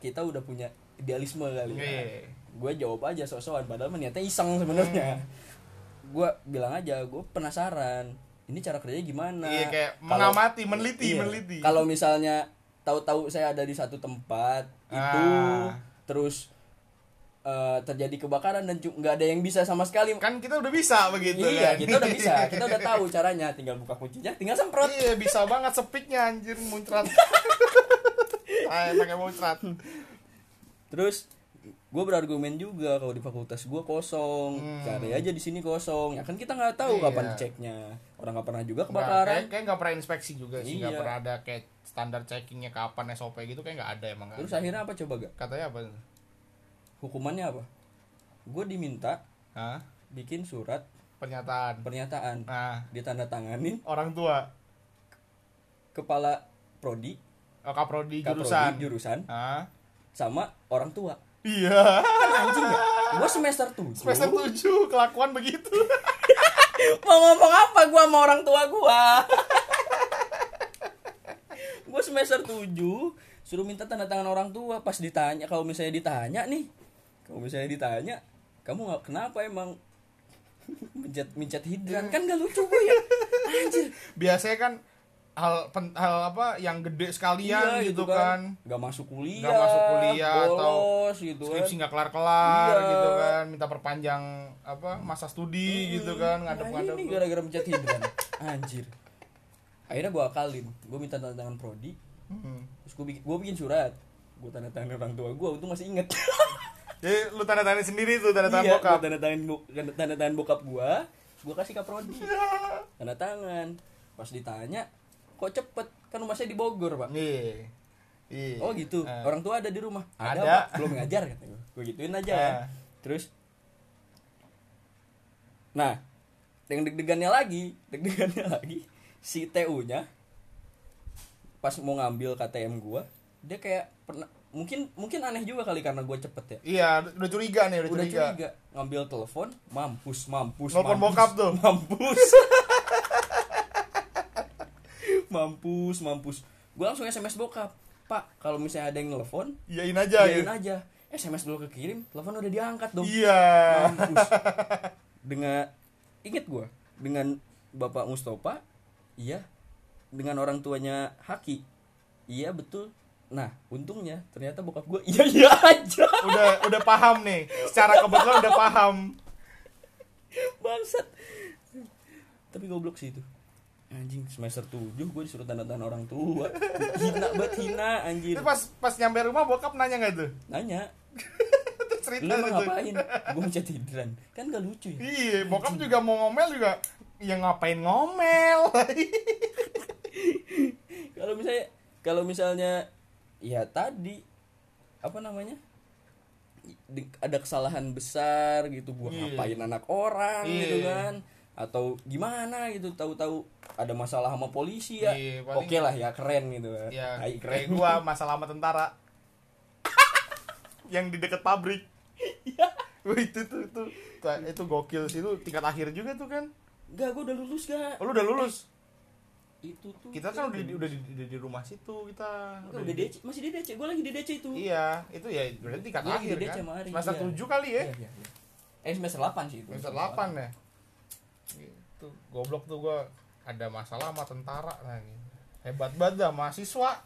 kita udah punya idealisme kali ya. Iya. gue jawab aja sok-sokan padahal niatnya iseng sebenarnya. Hmm. Gue bilang aja gue penasaran ini cara kerjanya gimana Iya, kayak mengamati, meneliti, Iya. meneliti. kalau misalnya tahu-tahu saya ada di satu tempat itu Ah. terus eh, terjadi kebakaran dan nggak ada yang bisa sama sekali Kan kita udah bisa begitu iya kan. kita udah bisa *laughs* kita udah tahu caranya tinggal buka kuncinya tinggal semprot Iya, bisa banget sepiknya anjir muncrat. *laughs* Ay, pakai muncrat. terus gue berargumen juga kalau di fakultas gue kosong Hmm. cari aja di sini kosong ya kan kita nggak tahu Iya. kapan ceknya orang nggak pernah juga kebakaran kayak, kayak nggak pernah inspeksi juga sih, nggak Iya. pernah ada kayak standar checkingnya kapan SOP gitu kayak nggak ada emang. terus ada. akhirnya apa coba gak katanya apa? hukumannya apa gue diminta Hah? bikin surat Pernyataan. pernyataan Nah, ditandatanganin orang tua, kepala prodi oh, kaprodi kaprodi jurusan. jurusan Hah? sama orang tua Iya. kan anjing ya? Gue semester 7 Semester 7 kelakuan begitu. *laughs* mau ngomong apa gua sama orang tua gua? Gua semester 7 suruh minta tanda tangan orang tua. Pas ditanya kalau misalnya ditanya nih kalau misalnya ditanya kamu nggak kenapa emang *laughs* mencet mencet hidran? Kan gak lucu gue ya. *laughs* Anjir. Biasanya kan hal pen- hal apa yang gede sekalian Iya, gitu kan. nggak masuk kuliah Nggak masuk kuliah atau bolos gitu kan. Skripsi nggak kelar-kelar Iya. gitu kan, minta perpanjang apa masa studi gitu kan, Nah, ngadep-ngadep. ini gara-gara mencet hidran *laughs* anjir. Akhirnya gue akalin. Gue minta tanda tangan prodi. Hmm. terus gue bikin gue bikin surat. Gue tanda tangan orang tua gue untung masih inget. Jadi *laughs* lu tanda tangan sendiri tuh tanda tangan iya, bokap. tanda tangan tanda tangan bokap gue gue kasih ke prodi. *laughs* Tanda tangan. Pas ditanya kok cepet kan rumahnya di Bogor pak Iya. Iya. oh gitu Eh. orang tua ada di rumah Ada. Pak. belum ngajar kata gue gituin aja kan. Eh. terus nah yang deg-degannya lagi deg-degannya lagi si TU nya pas mau ngambil KTM gua dia kayak pernah mungkin mungkin aneh juga kali karena gua cepet ya Iya, udah curiga nih, udah, udah curiga. curiga ngambil telepon mampus mampus Nelfon mampus, bokap tuh. mampus *laughs* mampus mampus. Gua langsung SMS bokap pak kalau misalnya ada yang nelfon Iyain aja iyain ya. aja. SMS dulu kekirim telepon udah diangkat dong. Iya. mampus. *laughs* Dengan inget gua dengan bapak Mustafa iya. Dengan orang tuanya Haki iya betul. Nah untungnya ternyata bokap gua iya iya aja. Udah udah paham nih. Secara kebetulan udah paham. bangsat. Tapi goblok sih itu anjing semester 7 gue disuruh tanda tangan orang tua hina banget hina anjir Itu pas pas nyampe rumah bokap nanya nggak tuh? nanya *laughs* Terus cerita lu tuh. ngapain gue mencet tiduran kan gak lucu ya Iya, bokap juga mau ngomel juga. Ya ngapain ngomel? *laughs* kalau misalnya kalau misalnya ya tadi apa namanya ada kesalahan besar gitu gua Iya. ngapain anak orang Iya. gitu kan atau gimana gitu tahu-tahu ada masalah sama polisi ya Iya, oke lah ya keren gitu kan ya, kayak keren gua *laughs* masalah sama tentara. yang di deket pabrik. Wah, itu tuh itu itu gokil sih itu tingkat akhir juga tuh kan. Enggak, gua udah lulus gak? Oh, lu udah lulus. Itu tuh. Kita kan udah di, udah di, udah di rumah situ kita. Enggak, udah DC, masih di DC. Gua lagi di DC itu. Iya, itu ya berarti tingkat lagi akhir di DC kan. Semester iya. 7 kali ya. Iya, iya, iya. Eh semester 8 sih itu. Semester 8 ya. Gitu. Goblok tuh gua ada masalah sama tentara nah gitu. Hebat banget dah mahasiswa.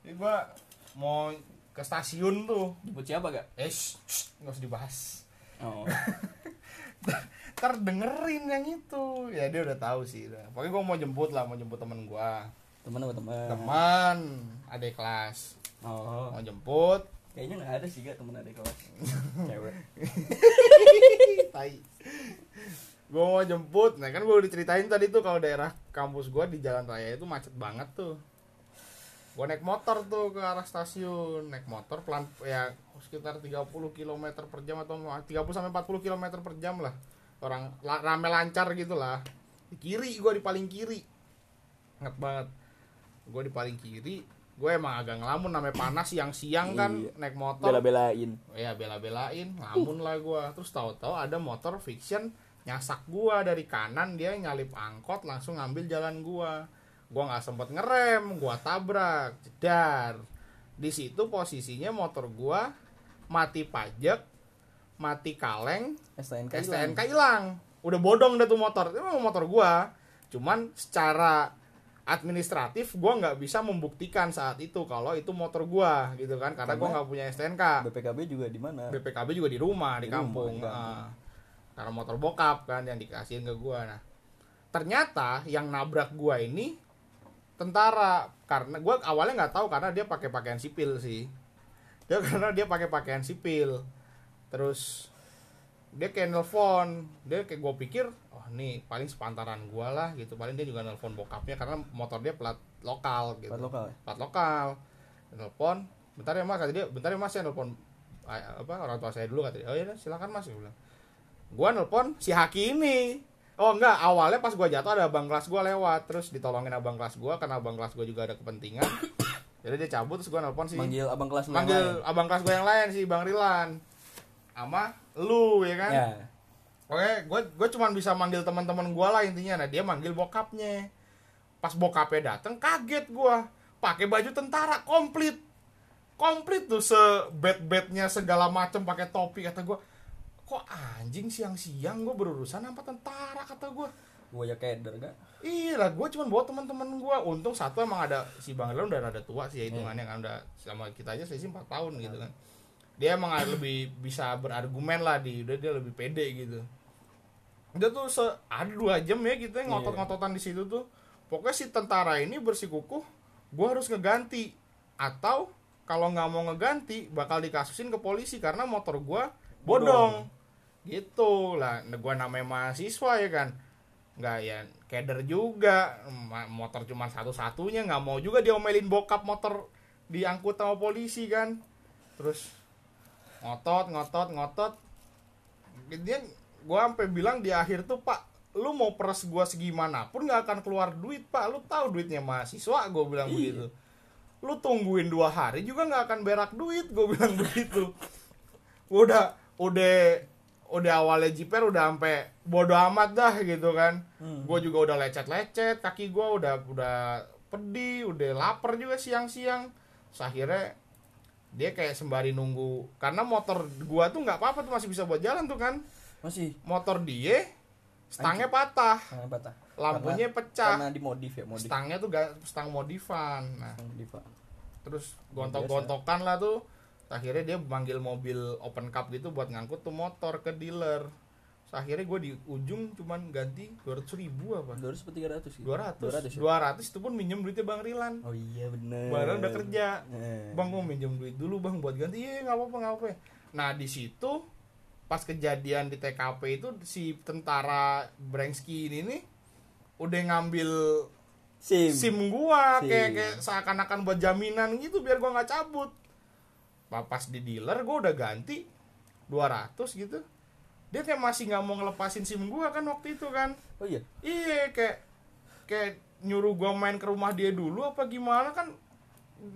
Ini gua mau ke stasiun tuh. Jemput siapa gak? Eh, nggak usah dibahas. Oh. *laughs* Ntar dengerin yang itu. Ya dia udah tahu sih. Udah. Pokoknya gua mau jemput lah, mau jemput temen gua. Teman apa teman? Teman, adik kelas. Oh. Mau jemput. Kayaknya nggak ada sih gak temen adik kelas. *laughs* Cewek. tai gue mau jemput. Nah kan gue udah ceritain tadi tuh kalau daerah kampus gue di jalan raya itu macet banget tuh. Gue naik motor tuh ke arah stasiun. Naik motor pelan ya sekitar 30 km per jam atau 30 sampai 40 km per jam lah. Orang la- rame lancar gitu lah. Di kiri gue di paling kiri. Inget banget. Gue di paling kiri gue emang agak ngelamun namanya panas siang-siang kan Iya. naik motor. Bela-belain. ya bela-belain ngamun lah gua. Terus tahu-tahu ada motor fiction nyasak gua dari kanan dia nyalip angkot langsung ngambil jalan gua. Gua nggak sempet ngerem gua tabrak jedar. Di situ posisinya motor gua mati pajak mati kaleng STNK STNK hilang. Udah bodong dah tuh motor. Itu memang motor gua. Cuman secara administratif gua nggak bisa membuktikan saat itu kalau itu motor gua gitu kan. Karena gua Karena- nggak punya STNK BPKB juga di mana? BPKB juga di rumah di, Di rumah, kampung, di kampung. Ah. Karena motor bokap kan yang dikasihin ke gua. Nah ternyata yang nabrak gua ini tentara. Karena gua awalnya nggak tahu karena dia pakai pakaian sipil sih. Dia *laughs* karena dia pakai pakaian sipil. Terus dia kayak nelfon. Dia kayak gue pikir oh nih paling sepantaran gua lah gitu. Paling dia juga nelfon bokapnya karena motor dia plat lokal gitu. Plat lokal. ya? plat lokal. Nelfon bentar ya mas kata dia. Bentar ya mas saya nelfon ah, apa orang tua saya dulu kata dia. Oh iya silakan mas gue bilang gua nelfon si Haki ini oh enggak awalnya pas gua jatuh ada abang kelas gua lewat. Terus ditolongin abang kelas gua karena abang kelas gua juga ada kepentingan. *coughs* Jadi dia cabut terus gua nelfon si Manggil abang kelas lu yang manggil lain. abang kelas gue yang lain sih bang Rilan. Sama lu ya kan? Ya. oke gue gue cuman bisa manggil teman-teman gue lah intinya. Nah dia manggil bokapnya. Pas bokapnya dateng kaget gue pakai baju tentara komplit. Komplit tuh se bed bednya segala macem pakai topi kata gue kok anjing siang-siang gue berurusan sama tentara kata gue Gua ya keder gak? Iya lah, gue cuma bawa teman-teman gue. Untung satu emang ada si Bang Rilan udah rada tua sih ya hitungannya kan udah sama kita aja sih 4 tahun gitu kan. Dia emang ada lebih bisa berargumen lah di udah dia lebih pede gitu. Dia tuh se ada dua jam ya kita ngotot-ngototan di situ tuh. pokoknya si tentara ini bersikukuh gue harus ngeganti atau kalau nggak mau ngeganti bakal dikasusin ke polisi karena motor gue bodong gitu. Lah gue namanya mahasiswa ya kan. Nggak ya keder juga. Motor cuma satu-satunya nggak mau juga diomelin bokap motor diangkut sama polisi kan. Terus ngotot ngotot ngotot. Dia gue sampai bilang di akhir tuh pak lu mau peres gua segimanapun nggak akan keluar duit pak. Lu tahu duitnya mahasiswa gue bilang Iya. begitu. Lu tungguin dua hari juga nggak akan berak duit gue bilang *laughs* begitu. Udah udah udah awalnya jiper udah sampai bodo amat dah gitu kan. Hmm. gue juga udah lecet-lecet kaki gue udah udah pedih udah lapar juga siang-siang. Akhirnya dia kayak sembari nunggu karena motor gua tuh nggak apa-apa tuh masih bisa buat jalan tuh kan. Masih? Motor dia stangnya patah. Sangat patah. Lampunya Karena- pecah. karena dimodif ya modif. Stangnya tuh gak stang modifan. Nah. Modif Pak. terus gontok-gontokan lah tuh akhirnya dia manggil mobil open cup gitu buat ngangkut tuh motor ke dealer. Terus akhirnya gue di ujung cuman ganti 200 ribu apa? dua ratus tiga ratus 200 200 ya? 200 itu pun minjem duitnya Bang Rilan. Oh iya bener. Barang udah kerja. Eh. Bang mau minjem duit dulu bang buat ganti. Iya nggak apa-apa nggak apa Nah di situ Pas kejadian di TKP itu Si tentara Brengski ini nih Udah ngambil sim. SIM gua SIM. Kayak, kayak seakan-akan buat jaminan gitu Biar gua nggak cabut Pas di dealer gua udah ganti 200 gitu Dia kayak masih nggak mau ngelepasin SIM gua kan waktu itu kan oh iya Iya kayak kayak nyuruh gua main ke rumah dia dulu apa gimana kan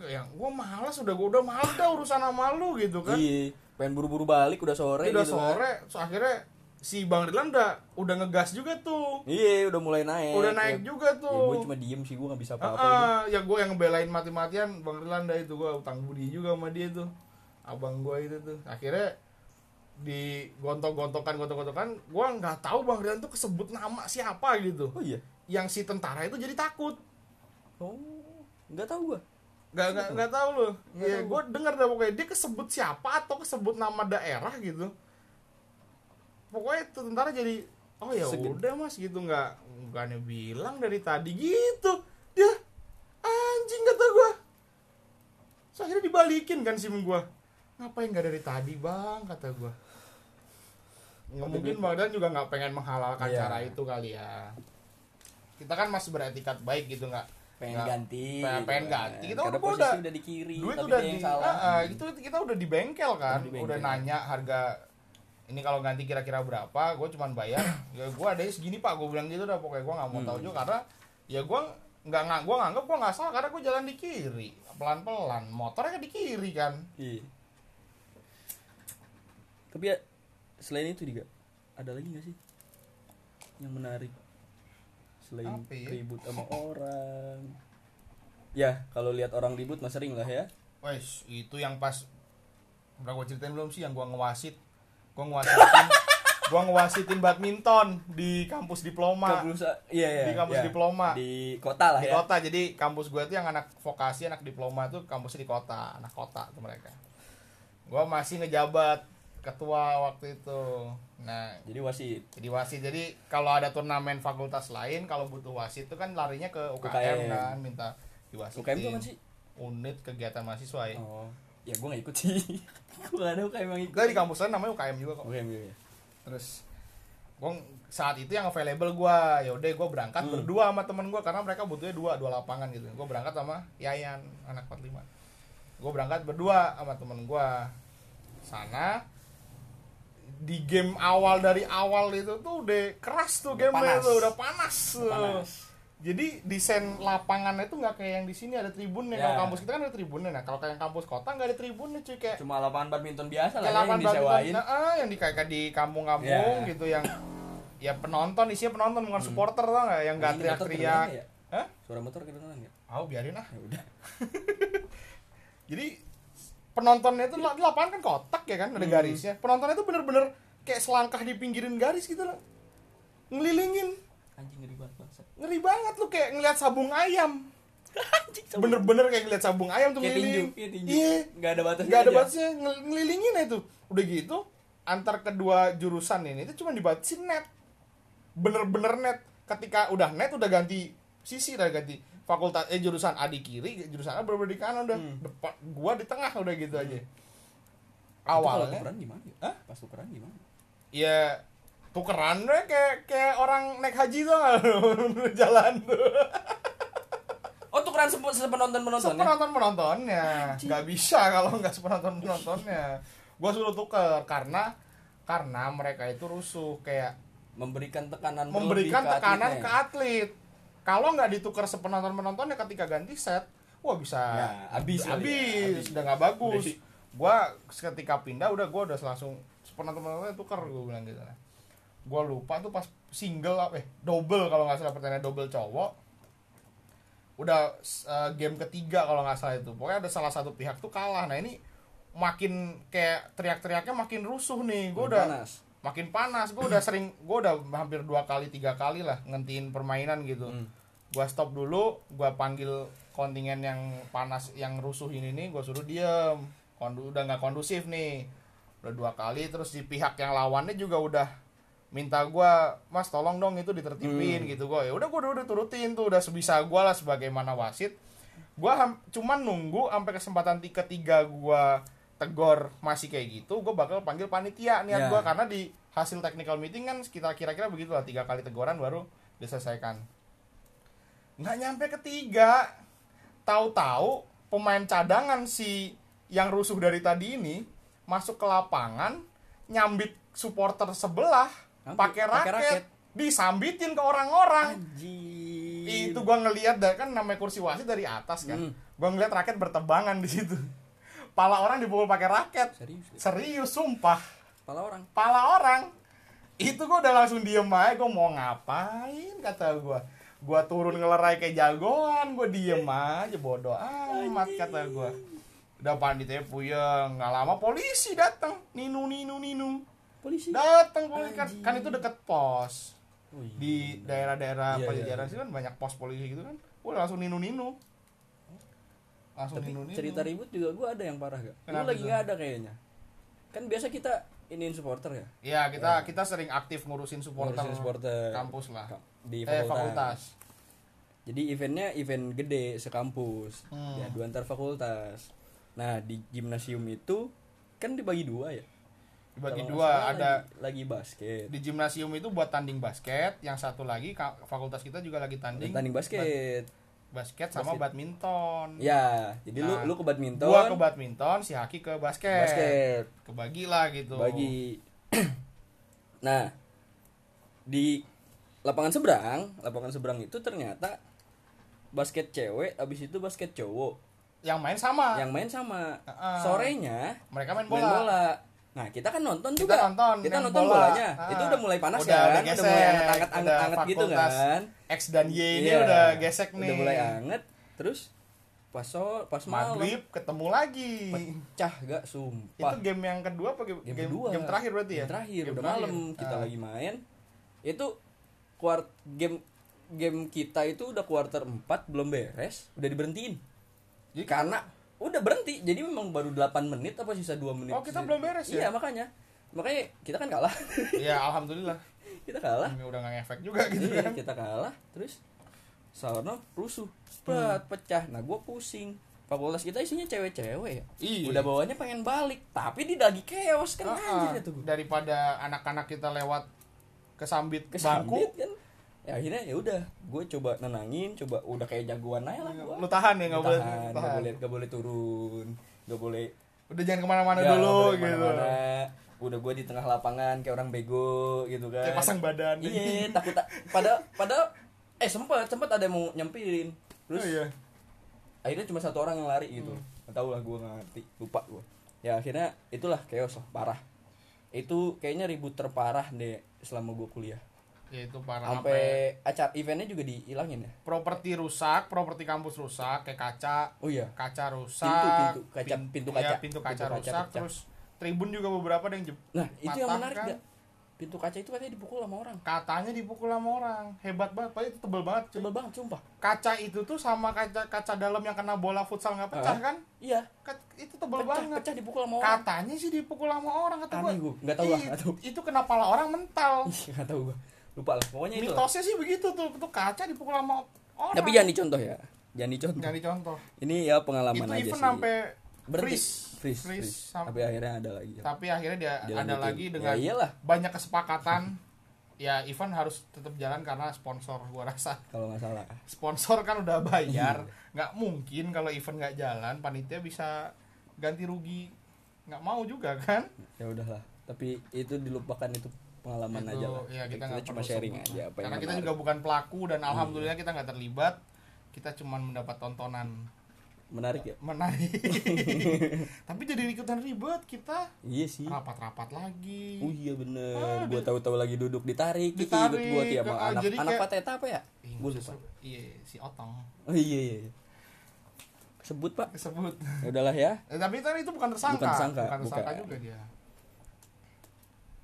yang gua malas udah gua udah malas dah urusan sama lu gitu kan. iya pengen buru-buru balik udah sore udah gitu kan. sore, so akhirnya si Bang Rilan udah udah ngegas juga tuh. iya udah mulai naik Udah naik ya. juga ya, tuh. gue cuma diem sih gue nggak bisa apa-apa ah, ya gue yang belain mati-matian Bang Rilan dah itu gua utang budi juga sama dia tuh. Abang gua itu tuh. Akhirnya di gontok-gontokan gontok-gontokan gua nggak tahu Bang Rilan tuh kesebut nama siapa gitu. oh iya Yang si tentara itu jadi takut. oh nggak tahu gue Gak, gak, gak tau loh Nggak ya, tahu. gue denger dah pokoknya dia kesebut siapa atau kesebut nama daerah gitu pokoknya itu tentara jadi oh ya Segen. udah mas gitu nggak bukannya bilang dari tadi gitu dia anjing kata gue so, akhirnya dibalikin kan sim gue ngapain nggak dari tadi bang kata gue nggak Tapi mungkin dia- bang Dan juga nggak pengen menghalalkan Iya. cara itu kali ya kita kan masih beretikat baik gitu nggak pengen nggak- ganti pengen- pengen gitu kan. ganti. Kita karena udah- udah- udah di kiri duit tapi udah dia di yang salah Ah, ah, itu kita udah di bengkel kan Udah di bengkel. udah nanya harga ini kalau ganti kira-kira berapa gue cuman bayar *clears throat* ya gue ada segini pak gue bilang gitu dah pokoknya gue nggak mau tahu Hmm. juga karena ya gue nggak nggak gue nganggap gue nggak salah karena gue jalan di kiri pelan pelan motornya kan di kiri kan Iya. Tapi ya selain itu juga ada lagi nggak sih yang menarik selain Apa ya? ribut sama orang? Ya kalau lihat orang ribut mah sering lah ya. wes itu yang pas udah gue ceritain belum sih yang gue ngewasit gue ngewasitin *laughs* gue ngewasitin badminton di kampus diploma Kampus iya iya. Di kampus iya. diploma. Di kota lah di ya. kota jadi kampus gue tuh yang anak vokasi anak diploma tuh kampusnya di kota anak kota tuh mereka gue masih ngejabat ketua waktu itu nah Jadi wasit. jadi wasit jadi kalau ada turnamen fakultas lain kalau butuh wasit tuh kan larinya ke UKM, UKM. kan minta diwasitin UKM itu kan sih? unit kegiatan mahasiswa ya Oh. Ya gue gak ikut sih. *laughs* gue gak ada UKM yang ikut. Enggak, di kampus lain namanya UKM juga kok UKM iya. terus gue saat itu yang available gue ya udah gue berangkat Hmm. berdua sama temen gue karena mereka butuhnya dua dua lapangan gitu gue berangkat sama Yayan anak 45 gue berangkat berdua sama temen gue sana di game awal dari awal itu tuh udah keras tuh Udah gamenya panas. tuh udah panas, tuh. Panas. Jadi desain lapangannya tuh nggak kayak yang di sini ada tribunnya Ya. kalau kampus kita kan ada tribunnya nah kalau kayak kampus kota nggak ada tribunnya cuy kayak Cuma lapangan badminton biasa lah ya, yang disewain. nah, ah, yang di kayak di kampung-kampung Ya. gitu yang ya penonton isinya penonton bukan supporter tau nggak yang nggak motor teriak-teriak ya? Hah? Suara motor kedengeran nggak? oh biarin ah Ya udah. *laughs* jadi penontonnya itu la- lapangan kan kotak ya kan ada Hmm. garisnya penontonnya itu bener-bener kayak selangkah di pinggirin garis gitu loh ngelilingin Anjing ngeri banget bangsa. Ngeri banget lu kayak ngeliat sabung ayam *laughs* bener-bener kayak ngeliat sabung ayam tuh ngeliling tinju. iya Nggak ada batasnya. nggak ada aja. batasnya ngel- ngelilingin itu udah gitu antar kedua jurusan ini itu cuma dibatasin net bener-bener net ketika udah net udah ganti sisi lah ganti fakultas eh jurusan A di kiri jurusan A bener di kanan udah Hmm. depan gua di tengah udah gitu aja Itu kalau awalnya tukeran gimana ya? Hah? Pas tukeran gimana? ya tukeran deh kayak kayak orang naik haji tuh nggak? *laughs* Jalan. Tuh Oh tukeran sepe- sepenonton penonton ya? sepenonton penontonnya nggak bisa kalau nggak sepenonton penontonnya gua suruh tuker karena karena mereka itu rusuh kayak Memberikan tekanan memberikan ke tekanan atletnya ke ya? atlet. Kalau nggak ditukar sepenonton penontonnya ketika ganti set wah bisa Ya, habis ya, habis. habis. udah nggak bagus. Gua ketika pindah udah gua udah langsung sepenonton penontonnya tukar gua bilang gitu gua lupa tuh pas single apa eh double kalau nggak salah pertandingan double cowok. Udah eh, game ketiga kalau nggak salah itu. Pokoknya ada salah satu pihak tuh kalah. Nah ini makin kayak teriak-teriaknya makin rusuh nih. Gua udah Panas. makin panas. Gue udah sering gue udah hampir dua kali tiga kali lah ngentiin permainan gitu. Hmm. gue stop dulu gue panggil kontingen yang panas yang rusuh ini nih gue suruh diem. Kondu, udah nggak kondusif nih. Udah dua kali terus di pihak yang lawannya juga udah minta gue mas tolong dong itu ditertipin Hmm. gitu gue ya udah gue udah, udah turutin tuh udah sebisa gue lah sebagaimana wasit gue cuman nunggu sampai kesempatan ti- ketiga gue tegor masih kayak gitu gue bakal panggil panitia niat Ya. gue karena di hasil technical meeting kan sekitar kira-kira begitu lah tiga kali teguran baru diselesaikan nggak nyampe ketiga tahu-tahu pemain cadangan si yang rusuh dari tadi ini masuk ke lapangan nyambit supporter sebelah pakai raket, raket. disambitin ke orang-orang. Itu gua ngelihat dari kan namanya kursi wasit dari atas kan. Hmm. gua ngeliat raket bertebangan di situ. Pala orang dipukul pakai raket. Serius. ya? serius sumpah. Kepala orang. pala orang. Itu gua udah langsung diem aja. Gua mau ngapain kata gua. Gua turun ngelerai kayak jagoan. Gua diem aja bodoh amat kata gua. Udah panditnya puyeng nggak lama polisi datang ninu ninu ninu Polisi. datang polisi kan, Anjing. kan itu deket pos Oh, iya. di daerah-daerah Iya, pajajaran iya. sih kan banyak pos polisi gitu kan gue langsung ninu ninu langsung Tapi ninu ninu cerita ribut juga gue ada yang parah gak? Lu Kenapa lagi tuh? nggak ada kayaknya. Kan biasa kita iniin supporter ya. ya kita kita sering aktif ngurusin supporter, Ngurusin supporter kampus lah di eh fakultas. fakultas Jadi eventnya event gede sekampus. Hmm. Ya dua antar fakultas. Nah di gimnasium itu kan dibagi dua ya. Dibagi Kalau dua ada lagi, lagi basket. di gimnasium itu buat tanding basket yang satu lagi fakultas kita juga lagi tanding Tanding basket. ba- basket sama Basket. badminton Ya, jadi Nah, lu lu ke badminton. gua ke badminton si Haki ke basket, basket. kebagi lah gitu bagi *clears throat* nah di lapangan seberang lapangan seberang itu ternyata basket cewek abis itu basket cowok yang main sama yang main sama Heeh. sorenya mereka main main bola, bola nah kita kan nonton Kita juga. nonton kita nonton bola. bolanya. Ah. itu udah mulai panas Udah- kan? udah udah mulai gesek, anget anget udah anget gitu kan? X dan Y ini Iya, udah gesek nih udah mulai anget. Terus pas so, pas malam. Maghrib ketemu lagi. Pecah gak itu sumpah game yang kedua apa game, game, kedua. game terakhir berarti ya? Game terakhir Game udah terakhir. malam. Kita Ah. lagi main. Itu kuart game game kita itu udah kuarter 4 belum beres. Udah diberhentiin. Jadi- karena udah berhenti. Jadi memang baru 8 menit apa sisa 2 menit. Oh, kita belum beres iya ya? makanya. Makanya kita kan kalah. *laughs* Ya alhamdulillah. *laughs* Kita kalah. Ini udah nggak ngefek juga gitu iya kan. kita kalah. Terus Sarno rusuh. Sprat, pecah. Nah gue pusing. Fakultas kita isinya cewek-cewek ya? Iya. udah bawanya pengen balik. Tapi di lagi chaos kan Ah, ah. anjir itu daripada anak-anak kita lewat kesambit kesambit bangku kan ya akhirnya ya udah gue coba nenangin coba udah kayak jagoan aja lah gua. lu tahan ya nggak boleh Tahan, nggak boleh nggak boleh turun nggak boleh udah jangan ke mana-mana ya, dulu gitu. ke mana-mana. udah gue di tengah lapangan kayak orang bego gitu kan. Kayak pasang badan. Iya takut tak pada pada eh sempat sempat ada yang mau nyampirin. Terus oh, iya. akhirnya cuma satu orang yang lari gitu. Hmm. nggak tahu lah gue nggak ngerti lupa gue ya akhirnya itulah chaos lah parah. Itu kayaknya ribut terparah deh selama gue kuliah ya itu parah sampai acara eventnya juga dihilangin ya? Properti rusak properti kampus rusak kayak kaca. Oh iya. Kaca rusak Pintu, pintu, kaca- pin- pintu iya, kaca. pintu kaca Pintu kaca rusak pecah. terus tribun juga beberapa ada yang nah itu yang menarik kan? gak pintu kaca itu katanya dipukul sama orang. Katanya dipukul sama orang. Hebat banget itu tebel banget cuy. coba banget sumpah. Kaca itu tuh sama kaca kaca dalam yang kena bola futsal nggak pecah Hah? kan? Iya. Ka- itu tebel pecah banget. pecah dipukul sama orang. Katanya sih dipukul sama orang kata Aneh gua. gua, nggak tahu itu kena pala orang mental. Nggak tahu gue lupa lah pokoknya itu. Mitosnya sih begitu tuh tuh kaca dipukul sama orang. Tapi jangan dicontoh ya jangan dicontoh. Nggak dicontoh. Ini ya pengalaman itu aja event sih. sampai Berhenti. freeze. Freeze, freeze, freeze. sampai- tapi akhirnya ada lagi. Tapi akhirnya dia ada Dilanjutin. lagi dengan Ya iyalah. banyak kesepakatan. *laughs* Ya event harus tetap jalan karena sponsor gua rasa. Kalau nggak salah. Sponsor kan udah bayar. *laughs* Iya. nggak mungkin kalau event nggak jalan panitia bisa ganti rugi. Nggak mau juga kan? Ya udahlah. Tapi itu dilupakan itu pengalaman Itu, aja lah. Ya, kita, nggak cuma sharing sebut aja apa yang karena kita menarik. juga bukan pelaku dan alhamdulillah kita nggak terlibat. Kita cuma mendapat tontonan. Menarik ya? Menarik. *laughs* Tapi jadi ikutan ribet kita. Iya sih. Rapat-rapat lagi. Oh iya bener, Ah, gua tahu-tahu lagi duduk ditarik, Ditarik, ikut gua tiap ah, anak anak kayak- pateta apa ya? Ih, Gua lupa. iya si otong. Oh iya iya. iya. Sebut pak. disebut Ya udahlah ya. Eh, tapi kan itu bukan tersangka. Bukan tersangka, bukan tersangka bukan. juga dia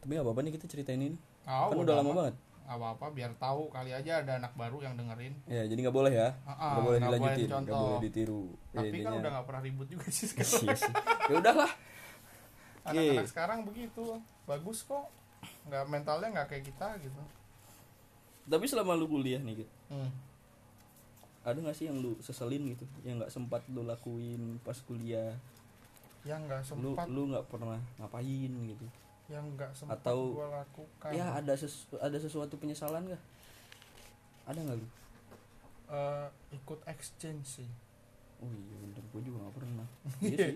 Tapi gak apa-apa nih kita ceritain ini. oh, kan udah lama banget. nggak apa-apa biar tahu kali aja ada anak baru yang dengerin Ya jadi nggak boleh ya. Nggak boleh nggak boleh dilanjutin, nggak boleh ditiru. Ya, tapi kan intinya- udah nggak pernah ribut juga sih Iya sekarang sih. Ya udahlah. anak-anak sekarang begitu bagus kok nggak mentalnya nggak kayak kita gitu Tapi selama lu kuliah nih, Git, hmm. ada gak sih yang lu seselin gitu, yang nggak sempat lu lakuin pas kuliah? yang nggak Lu sempat lu nggak pernah ngapain gitu? Yang nggak sempat Atau- gua lakukan. Ya ada ses ada sesuatu penyesalan gak? Ada nggak lu? Eh, ikut exchange sih. Oh iya bener, gue juga gak pernah. *laughs* Iya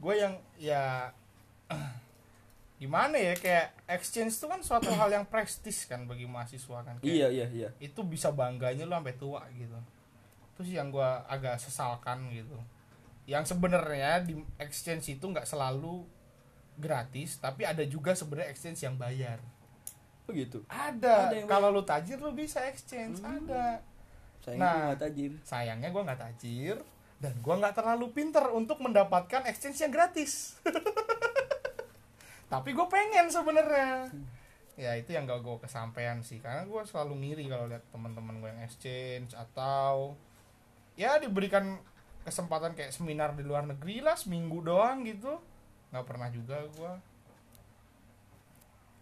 gue yang ya *clears throat* gimana ya kayak exchange itu kan suatu hal yang prestis kan bagi mahasiswa kan. Kayak Iya iya iya. itu bisa bangganya lu sampai tua gitu. Itu sih yang gua agak sesalkan gitu. Yang sebenarnya di exchange itu nggak selalu gratis tapi ada juga sebenarnya exchange yang bayar. Oh gitu? Ada, Ada yang kalau lu tajir lu bisa exchange. Hmm. ada. Sayangnya Nah. gue gak tajir. sayangnya gua nggak tajir dan gua nggak terlalu pinter untuk mendapatkan exchange yang gratis. *laughs* Tapi gue pengen sebenarnya. Ya itu yang gak gue kesampaian sih karena gue selalu ngiri kalau lihat teman-teman gue yang exchange atau ya diberikan kesempatan kayak seminar di luar negeri lah seminggu doang gitu nggak pernah juga gue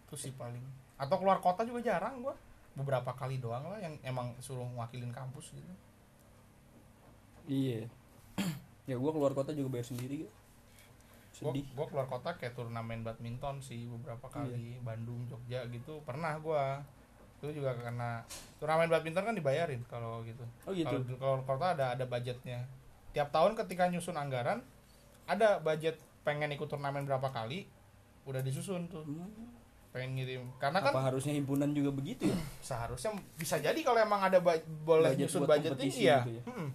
itu sih paling. Atau keluar kota juga jarang gue beberapa kali doang lah yang emang suruh wakilin kampus gitu. Iya. *clears throat* Ya gue keluar kota juga bayar sendiri gitu. Sedih. gue keluar kota kayak turnamen badminton sih beberapa kali. Iya. Bandung Jogja gitu. Pernah gue itu juga karena turnamen badminton kan dibayarin kalau gitu. Oh gitu. Kalau kota ada ada budgetnya. Tiap tahun ketika nyusun anggaran ada budget pengen ikut turnamen berapa kali udah disusun tuh. Hmm, pengen ngirim. Karena kan Apa harusnya himpunan juga begitu ya? *clears throat* seharusnya bisa jadi kalau emang ada boleh Budget nyusun budgeting kompetisi iya. gitu ya. Mm-mm.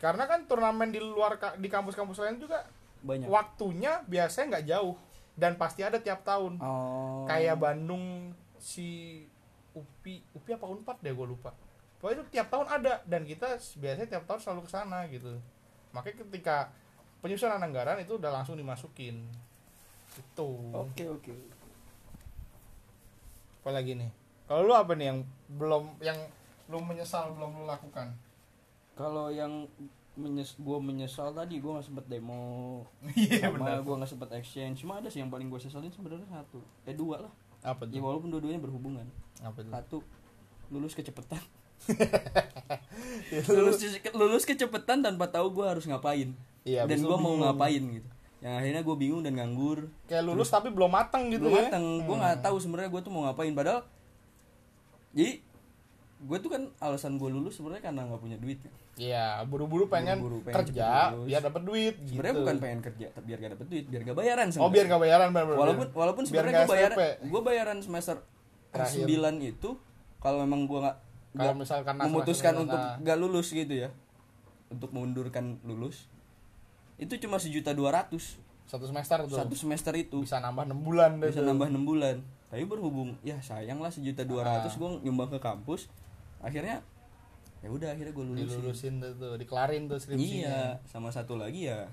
karena kan turnamen di luar di kampus-kampus lain juga Banyak. waktunya biasanya nggak jauh dan pasti ada tiap tahun. Oh. Kayak Bandung si UPI UPI apa Unpad deh gue lupa. Pokoknya itu tiap tahun ada dan kita biasanya tiap tahun selalu ke sana gitu. Makanya ketika penyusunan anggaran itu udah langsung dimasukin. Itu. Oke oke apa lagi nih? Kalau lu apa nih yang belum yang lu menyesal belum lu lakukan? Kalau yang menyes gue menyesal tadi gue nggak sempet demo. *laughs* Iya sama gue nggak sempet exchange. Cuma ada sih yang paling gue sesalin sebenarnya satu. Eh dua lah. Apa ya walaupun dua-duanya berhubungan. Apa itu satu lulus kecepatan Ya, *laughs* lulus lulus kecepatan tanpa tahu gue harus ngapain iya dan gue mau ngapain gitu yang akhirnya gue bingung dan nganggur kayak lulus tapi belum matang gitu belum ya mateng gue nggak tahu sebenarnya gue tuh mau ngapain padahal jadi gue tuh kan alasan gue lulus sebenarnya karena nggak punya duit kan. Iya, buru-buru pengen, Buru-buru pengen cepet kerja biar dapat duit. sebenarnya gitu. bukan pengen kerja tapi biar gak dapet duit biar gak bayaran Oh, sebenarnya. biar gak bayaran bener -bener. walaupun walaupun sebenarnya gue bayaran gue bayaran semester Terakhir. 9 itu kalau memang gue nggak kalau misalkan memutuskan untuk gak lulus gitu ya untuk mengundurkan lulus itu cuma sejuta dua ratus satu semester tuh satu semester itu bisa nambah 6 bulan deh bisa tuh. nambah enam bulan tapi berhubung ya sayang lah sejuta dua ratus Ah. gue nyumbang ke kampus akhirnya ya udah akhirnya gue lulusin dilulusin tuh, tuh dikelarin tuh skripsinya. iya sama satu lagi ya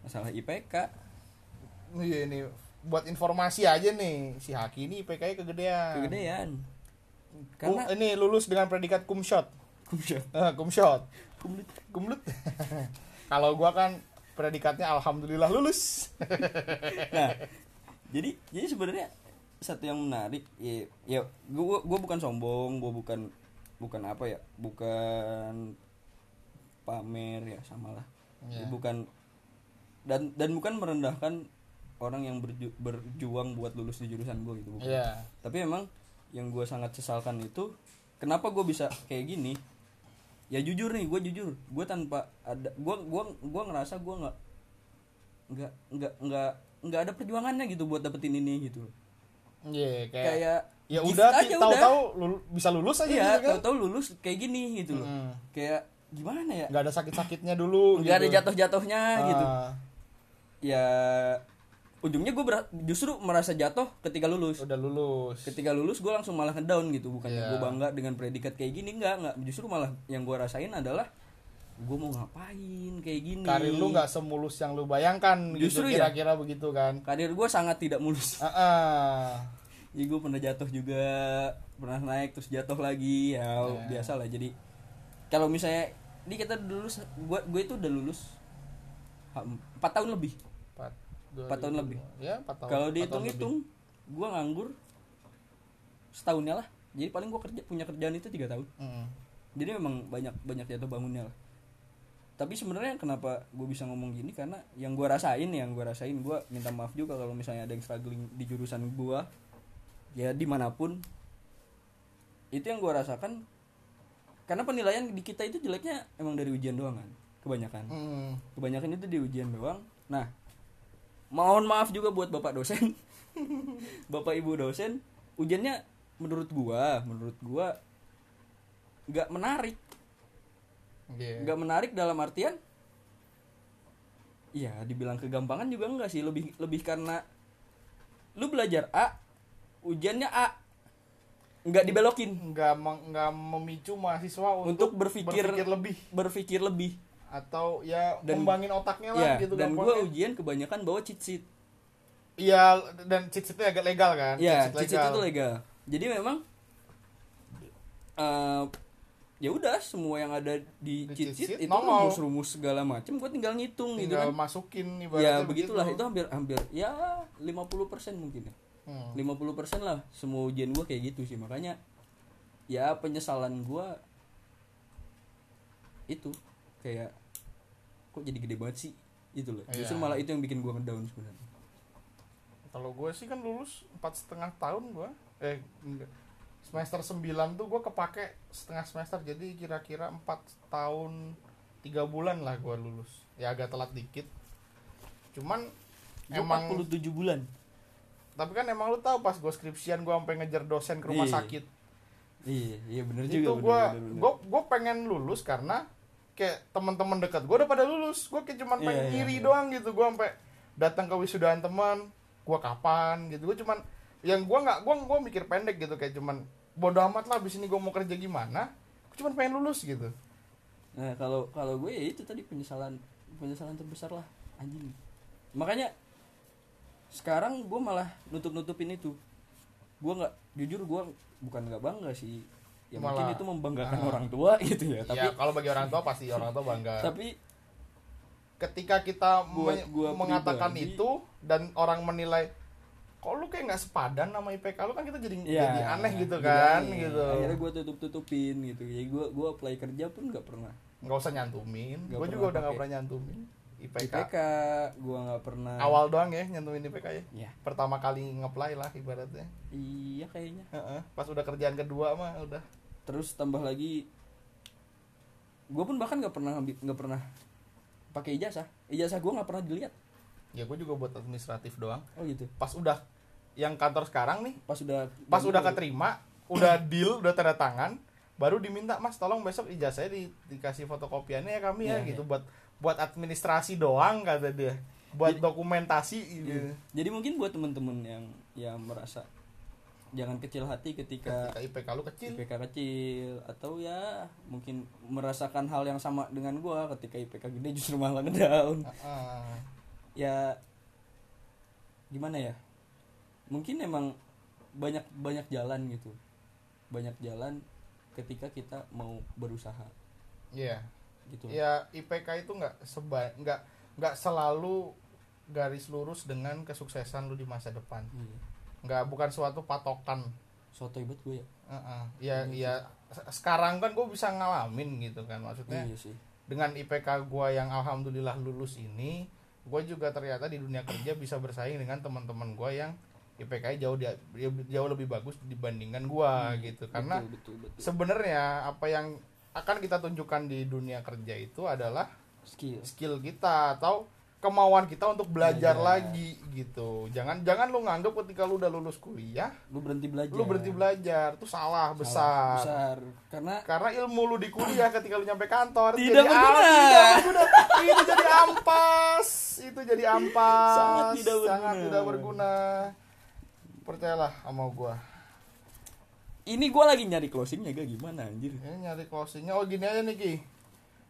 masalah IPK Iya ini buat informasi aja nih si Haki ini IPK-nya kegedean. kegedean Karena ini lulus dengan predikat kumshot. Kumshot. Eh, kumshot. Kumlit. Kumlut. *laughs* Kalau gua kan predikatnya alhamdulillah lulus. *laughs* nah jadi jadi sebenarnya satu yang menarik ya ya gue gue bukan sombong gue bukan bukan apa ya bukan pamer ya samalah Iya. bukan dan dan bukan merendahkan orang yang berju- berjuang buat lulus di jurusan gue gitu bukan. Iya. tapi emang yang gue sangat sesalkan itu kenapa gue bisa kayak gini ya jujur nih gue jujur. Gue tanpa ada gue gua gua ngerasa gue nggak nggak nggak nggak nggak ada perjuangannya gitu buat dapetin ini gitu. Iya, kayak, kayak ya gift udah tahu-tahu lulu- bisa lulus aja iya gitu kan. tahu-tahu lulus kayak gini gitu loh. Mm. kayak gimana ya? Nggak ada sakit-sakitnya dulu nggak ada gitu. jatuh-jatuhnya gitu. Ah, ya ujungnya gue justru merasa jatuh ketika lulus udah lulus. ketika lulus gue langsung malah ngedown gitu bukannya Iya. gue bangga dengan predikat kayak gini nggak nggak justru malah yang gue rasain adalah gue mau ngapain kayak gini Karir lu nggak semulus yang lu bayangkan Justru gitu ya. kira-kira begitu kan. karir gue sangat tidak mulus *laughs* Ah, ah. jadi gue pernah jatuh juga pernah naik terus jatuh lagi ya Iya. biasa lah jadi kalau misalnya ini kita dulu gue gue itu udah lulus empat tahun lebih Empat, tahun lebih. Ya, empat tahun. kalau empat tahun dihitung-hitung gue nganggur setahunnya lah jadi paling gue kerja punya kerjaan itu tiga tahun lebih. Mm. jadi memang banyak banyak jatuh bangunnya lah tapi sebenarnya kenapa gue bisa ngomong gini karena yang gue rasain yang gue rasain gue minta maaf juga kalau misalnya ada yang struggling di jurusan gue ya di mana pun itu yang gue rasakan karena penilaian di kita itu jeleknya emang dari ujian doang kan kebanyakan Mm. kebanyakan itu di ujian doang nah mohon maaf juga buat bapak dosen. *laughs* Bapak ibu dosen ujiannya menurut gua menurut gua nggak menarik. Iya. nggak menarik dalam artian ya dibilang kegampangan juga enggak sih. Lebih lebih karena lu belajar A ujiannya A. Nggak dibelokin. Nggak nggak memicu mahasiswa Untuk untuk, berpikir- lebih. berpikir lebih atau ya Dan- ngembangin otaknya lah ya gitu dan gua ujian kebanyakan bawa cheat sheet Iya dan cheat sheetnya agak legal kan? ya Cheat sheet cheat sheet itu legal jadi memang eh ya udah semua yang ada di, Di cheat cheat sheet sheet itu nongol. rumus-rumus segala macam gue tinggal ngitung gitu Tinggal kan masukin ya ibaratnya begitulah begitu. itu hampir hampir ya 50% mungkin ya Hmm. 50% lah semua ujian gue kayak gitu sih makanya ya penyesalan gue itu kayak kok jadi gede banget sih itu loh justru Iya. malah itu yang bikin gue ngedown sebenarnya Kalau gue sih kan lulus empat setengah tahun gue. Eh enggak. Semester 9 tuh gue kepake setengah semester jadi kira-kira empat tahun tiga bulan lah gue lulus. Ya agak telat dikit. Cuman Gua emang 47 bulan tapi kan emang lu tahu pas gue skripsian gue sampai ngejar dosen ke rumah Iya. sakit. iya iya bener juga itu bener, bener. gue gue pengen lulus karena kayak teman-teman dekat gue udah pada lulus gue kayak cuman Iya, pengen iya, ngiri iya. doang gitu gue sampai datang ke wisudaan teman gue kapan gitu gue cuman yang gue nggak gue gue mikir pendek gitu kayak cuman bodo amat lah abis ini gue mau kerja gimana gue cuman pengen lulus gitu Nah kalau kalau gue ya itu tadi penyesalan penyesalan terbesar lah anjing. Makanya sekarang gue malah nutup nutupin itu. Gue nggak jujur gue bukan nggak bangga sih. Ya mungkin Malah- itu membanggakan Ah. orang tua gitu ya. Tapi ya kalau bagi orang tua pasti orang tua bangga tapi ketika kita me- gua mengatakan pribadi- itu dan orang menilai kok lu kayak nggak sepadan sama IPK lu kan kita jadi ya jadi aneh gitu kan aneh. gitu Akhirnya gue tutup tutupin gitu. Ya gue gue apply kerja pun nggak pernah. nggak usah nyantumin gue juga udah nggak pernah nyantumin IPK, IPK gue nggak pernah. awal doang ya nyantumin IPK ya Ya pertama kali ngeplay lah ibaratnya iya kayaknya. Heeh, pas udah kerjaan kedua mah udah terus tambah lagi gue pun bahkan nggak pernah nggak pernah pakai ijazah. Ijazah gue nggak pernah dilihat. Ya gue juga buat administratif doang. Oh gitu. Pas udah yang kantor sekarang nih pas udah pas udah keterima udah deal udah tanda tangan baru diminta mas tolong besok ijazahnya di, dikasih fotokopiannya ya kami ya Iya, gitu. buat buat administrasi doang kata dia. Buat Jadi- dokumentasi gitu. Iya. jadi mungkin buat temen-temen yang yang merasa jangan kecil hati ketika ketika IPK lu kecil. IPK kecil. Atau ya mungkin merasakan hal yang sama dengan gue ketika IPK gede justru malah ngedown. *laughs* Heeh. ya gimana ya? Mungkin emang banyak banyak jalan gitu. Banyak jalan ketika kita mau berusaha. Iya. gitu. Ya IPK itu nggak seba nggak nggak selalu garis lurus dengan kesuksesan lu di masa depan. Iya. Nggak bukan suatu patokan. Sotoy banget gue ya. Heeh. Iya iya Se- sekarang kan gue bisa ngalamin gitu kan maksudnya iya sih. dengan IPK gue yang alhamdulillah lulus ini gue juga ternyata di dunia kerja bisa bersaing dengan teman-teman gue yang IPK jauh dia jauh lebih bagus dibandingkan gue gitu. Karena betul betul, betul. sebenarnya apa yang akan kita tunjukkan di dunia kerja itu adalah skill. skill kita atau kemauan kita untuk belajar Belajar. lagi gitu. Jangan jangan lu nganggap ketika lu udah lulus kuliah lu berhenti belajar. lu berhenti belajar. Tuh salah besar. besar. Karena karena ilmu lu di kuliah ketika lu nyampe kantor itu Tidak jadi berguna. am- tidak berguna. itu jadi ampas. Itu jadi ampas. Sangat tidak berguna. sangat tidak berguna. Percayalah sama gua. Ini gue lagi nyari closingnya gak? Gimana anjir? Ini nyari closingnya. Oh gini aja nih ki.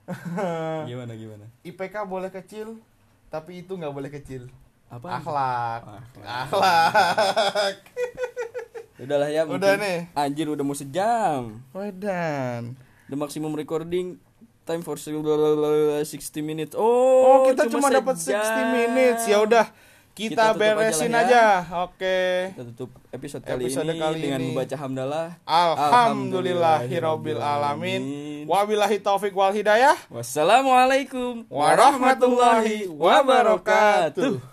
*laughs* Gimana gimana? IPK boleh kecil tapi itu nggak boleh kecil. Apa akhlak. Akhlak. akhlak. *laughs* Udahlah ya Udah mungkin- nih. anjir udah mau sejam. Wedan. The maximum recording time for 60 minutes. Oh, oh kita cuma, dapat 60 sejam. minutes. Ya udah kita, Kita aja beresin lah aja, ya. oke kita tutup episode kali Episode ini kali dengan ini. membaca hamdalah Alhamdulillahirabbil alamin. Wabillahi taufik wal hidayah. wassalamualaikum Warahmatullahi wabarakatuh.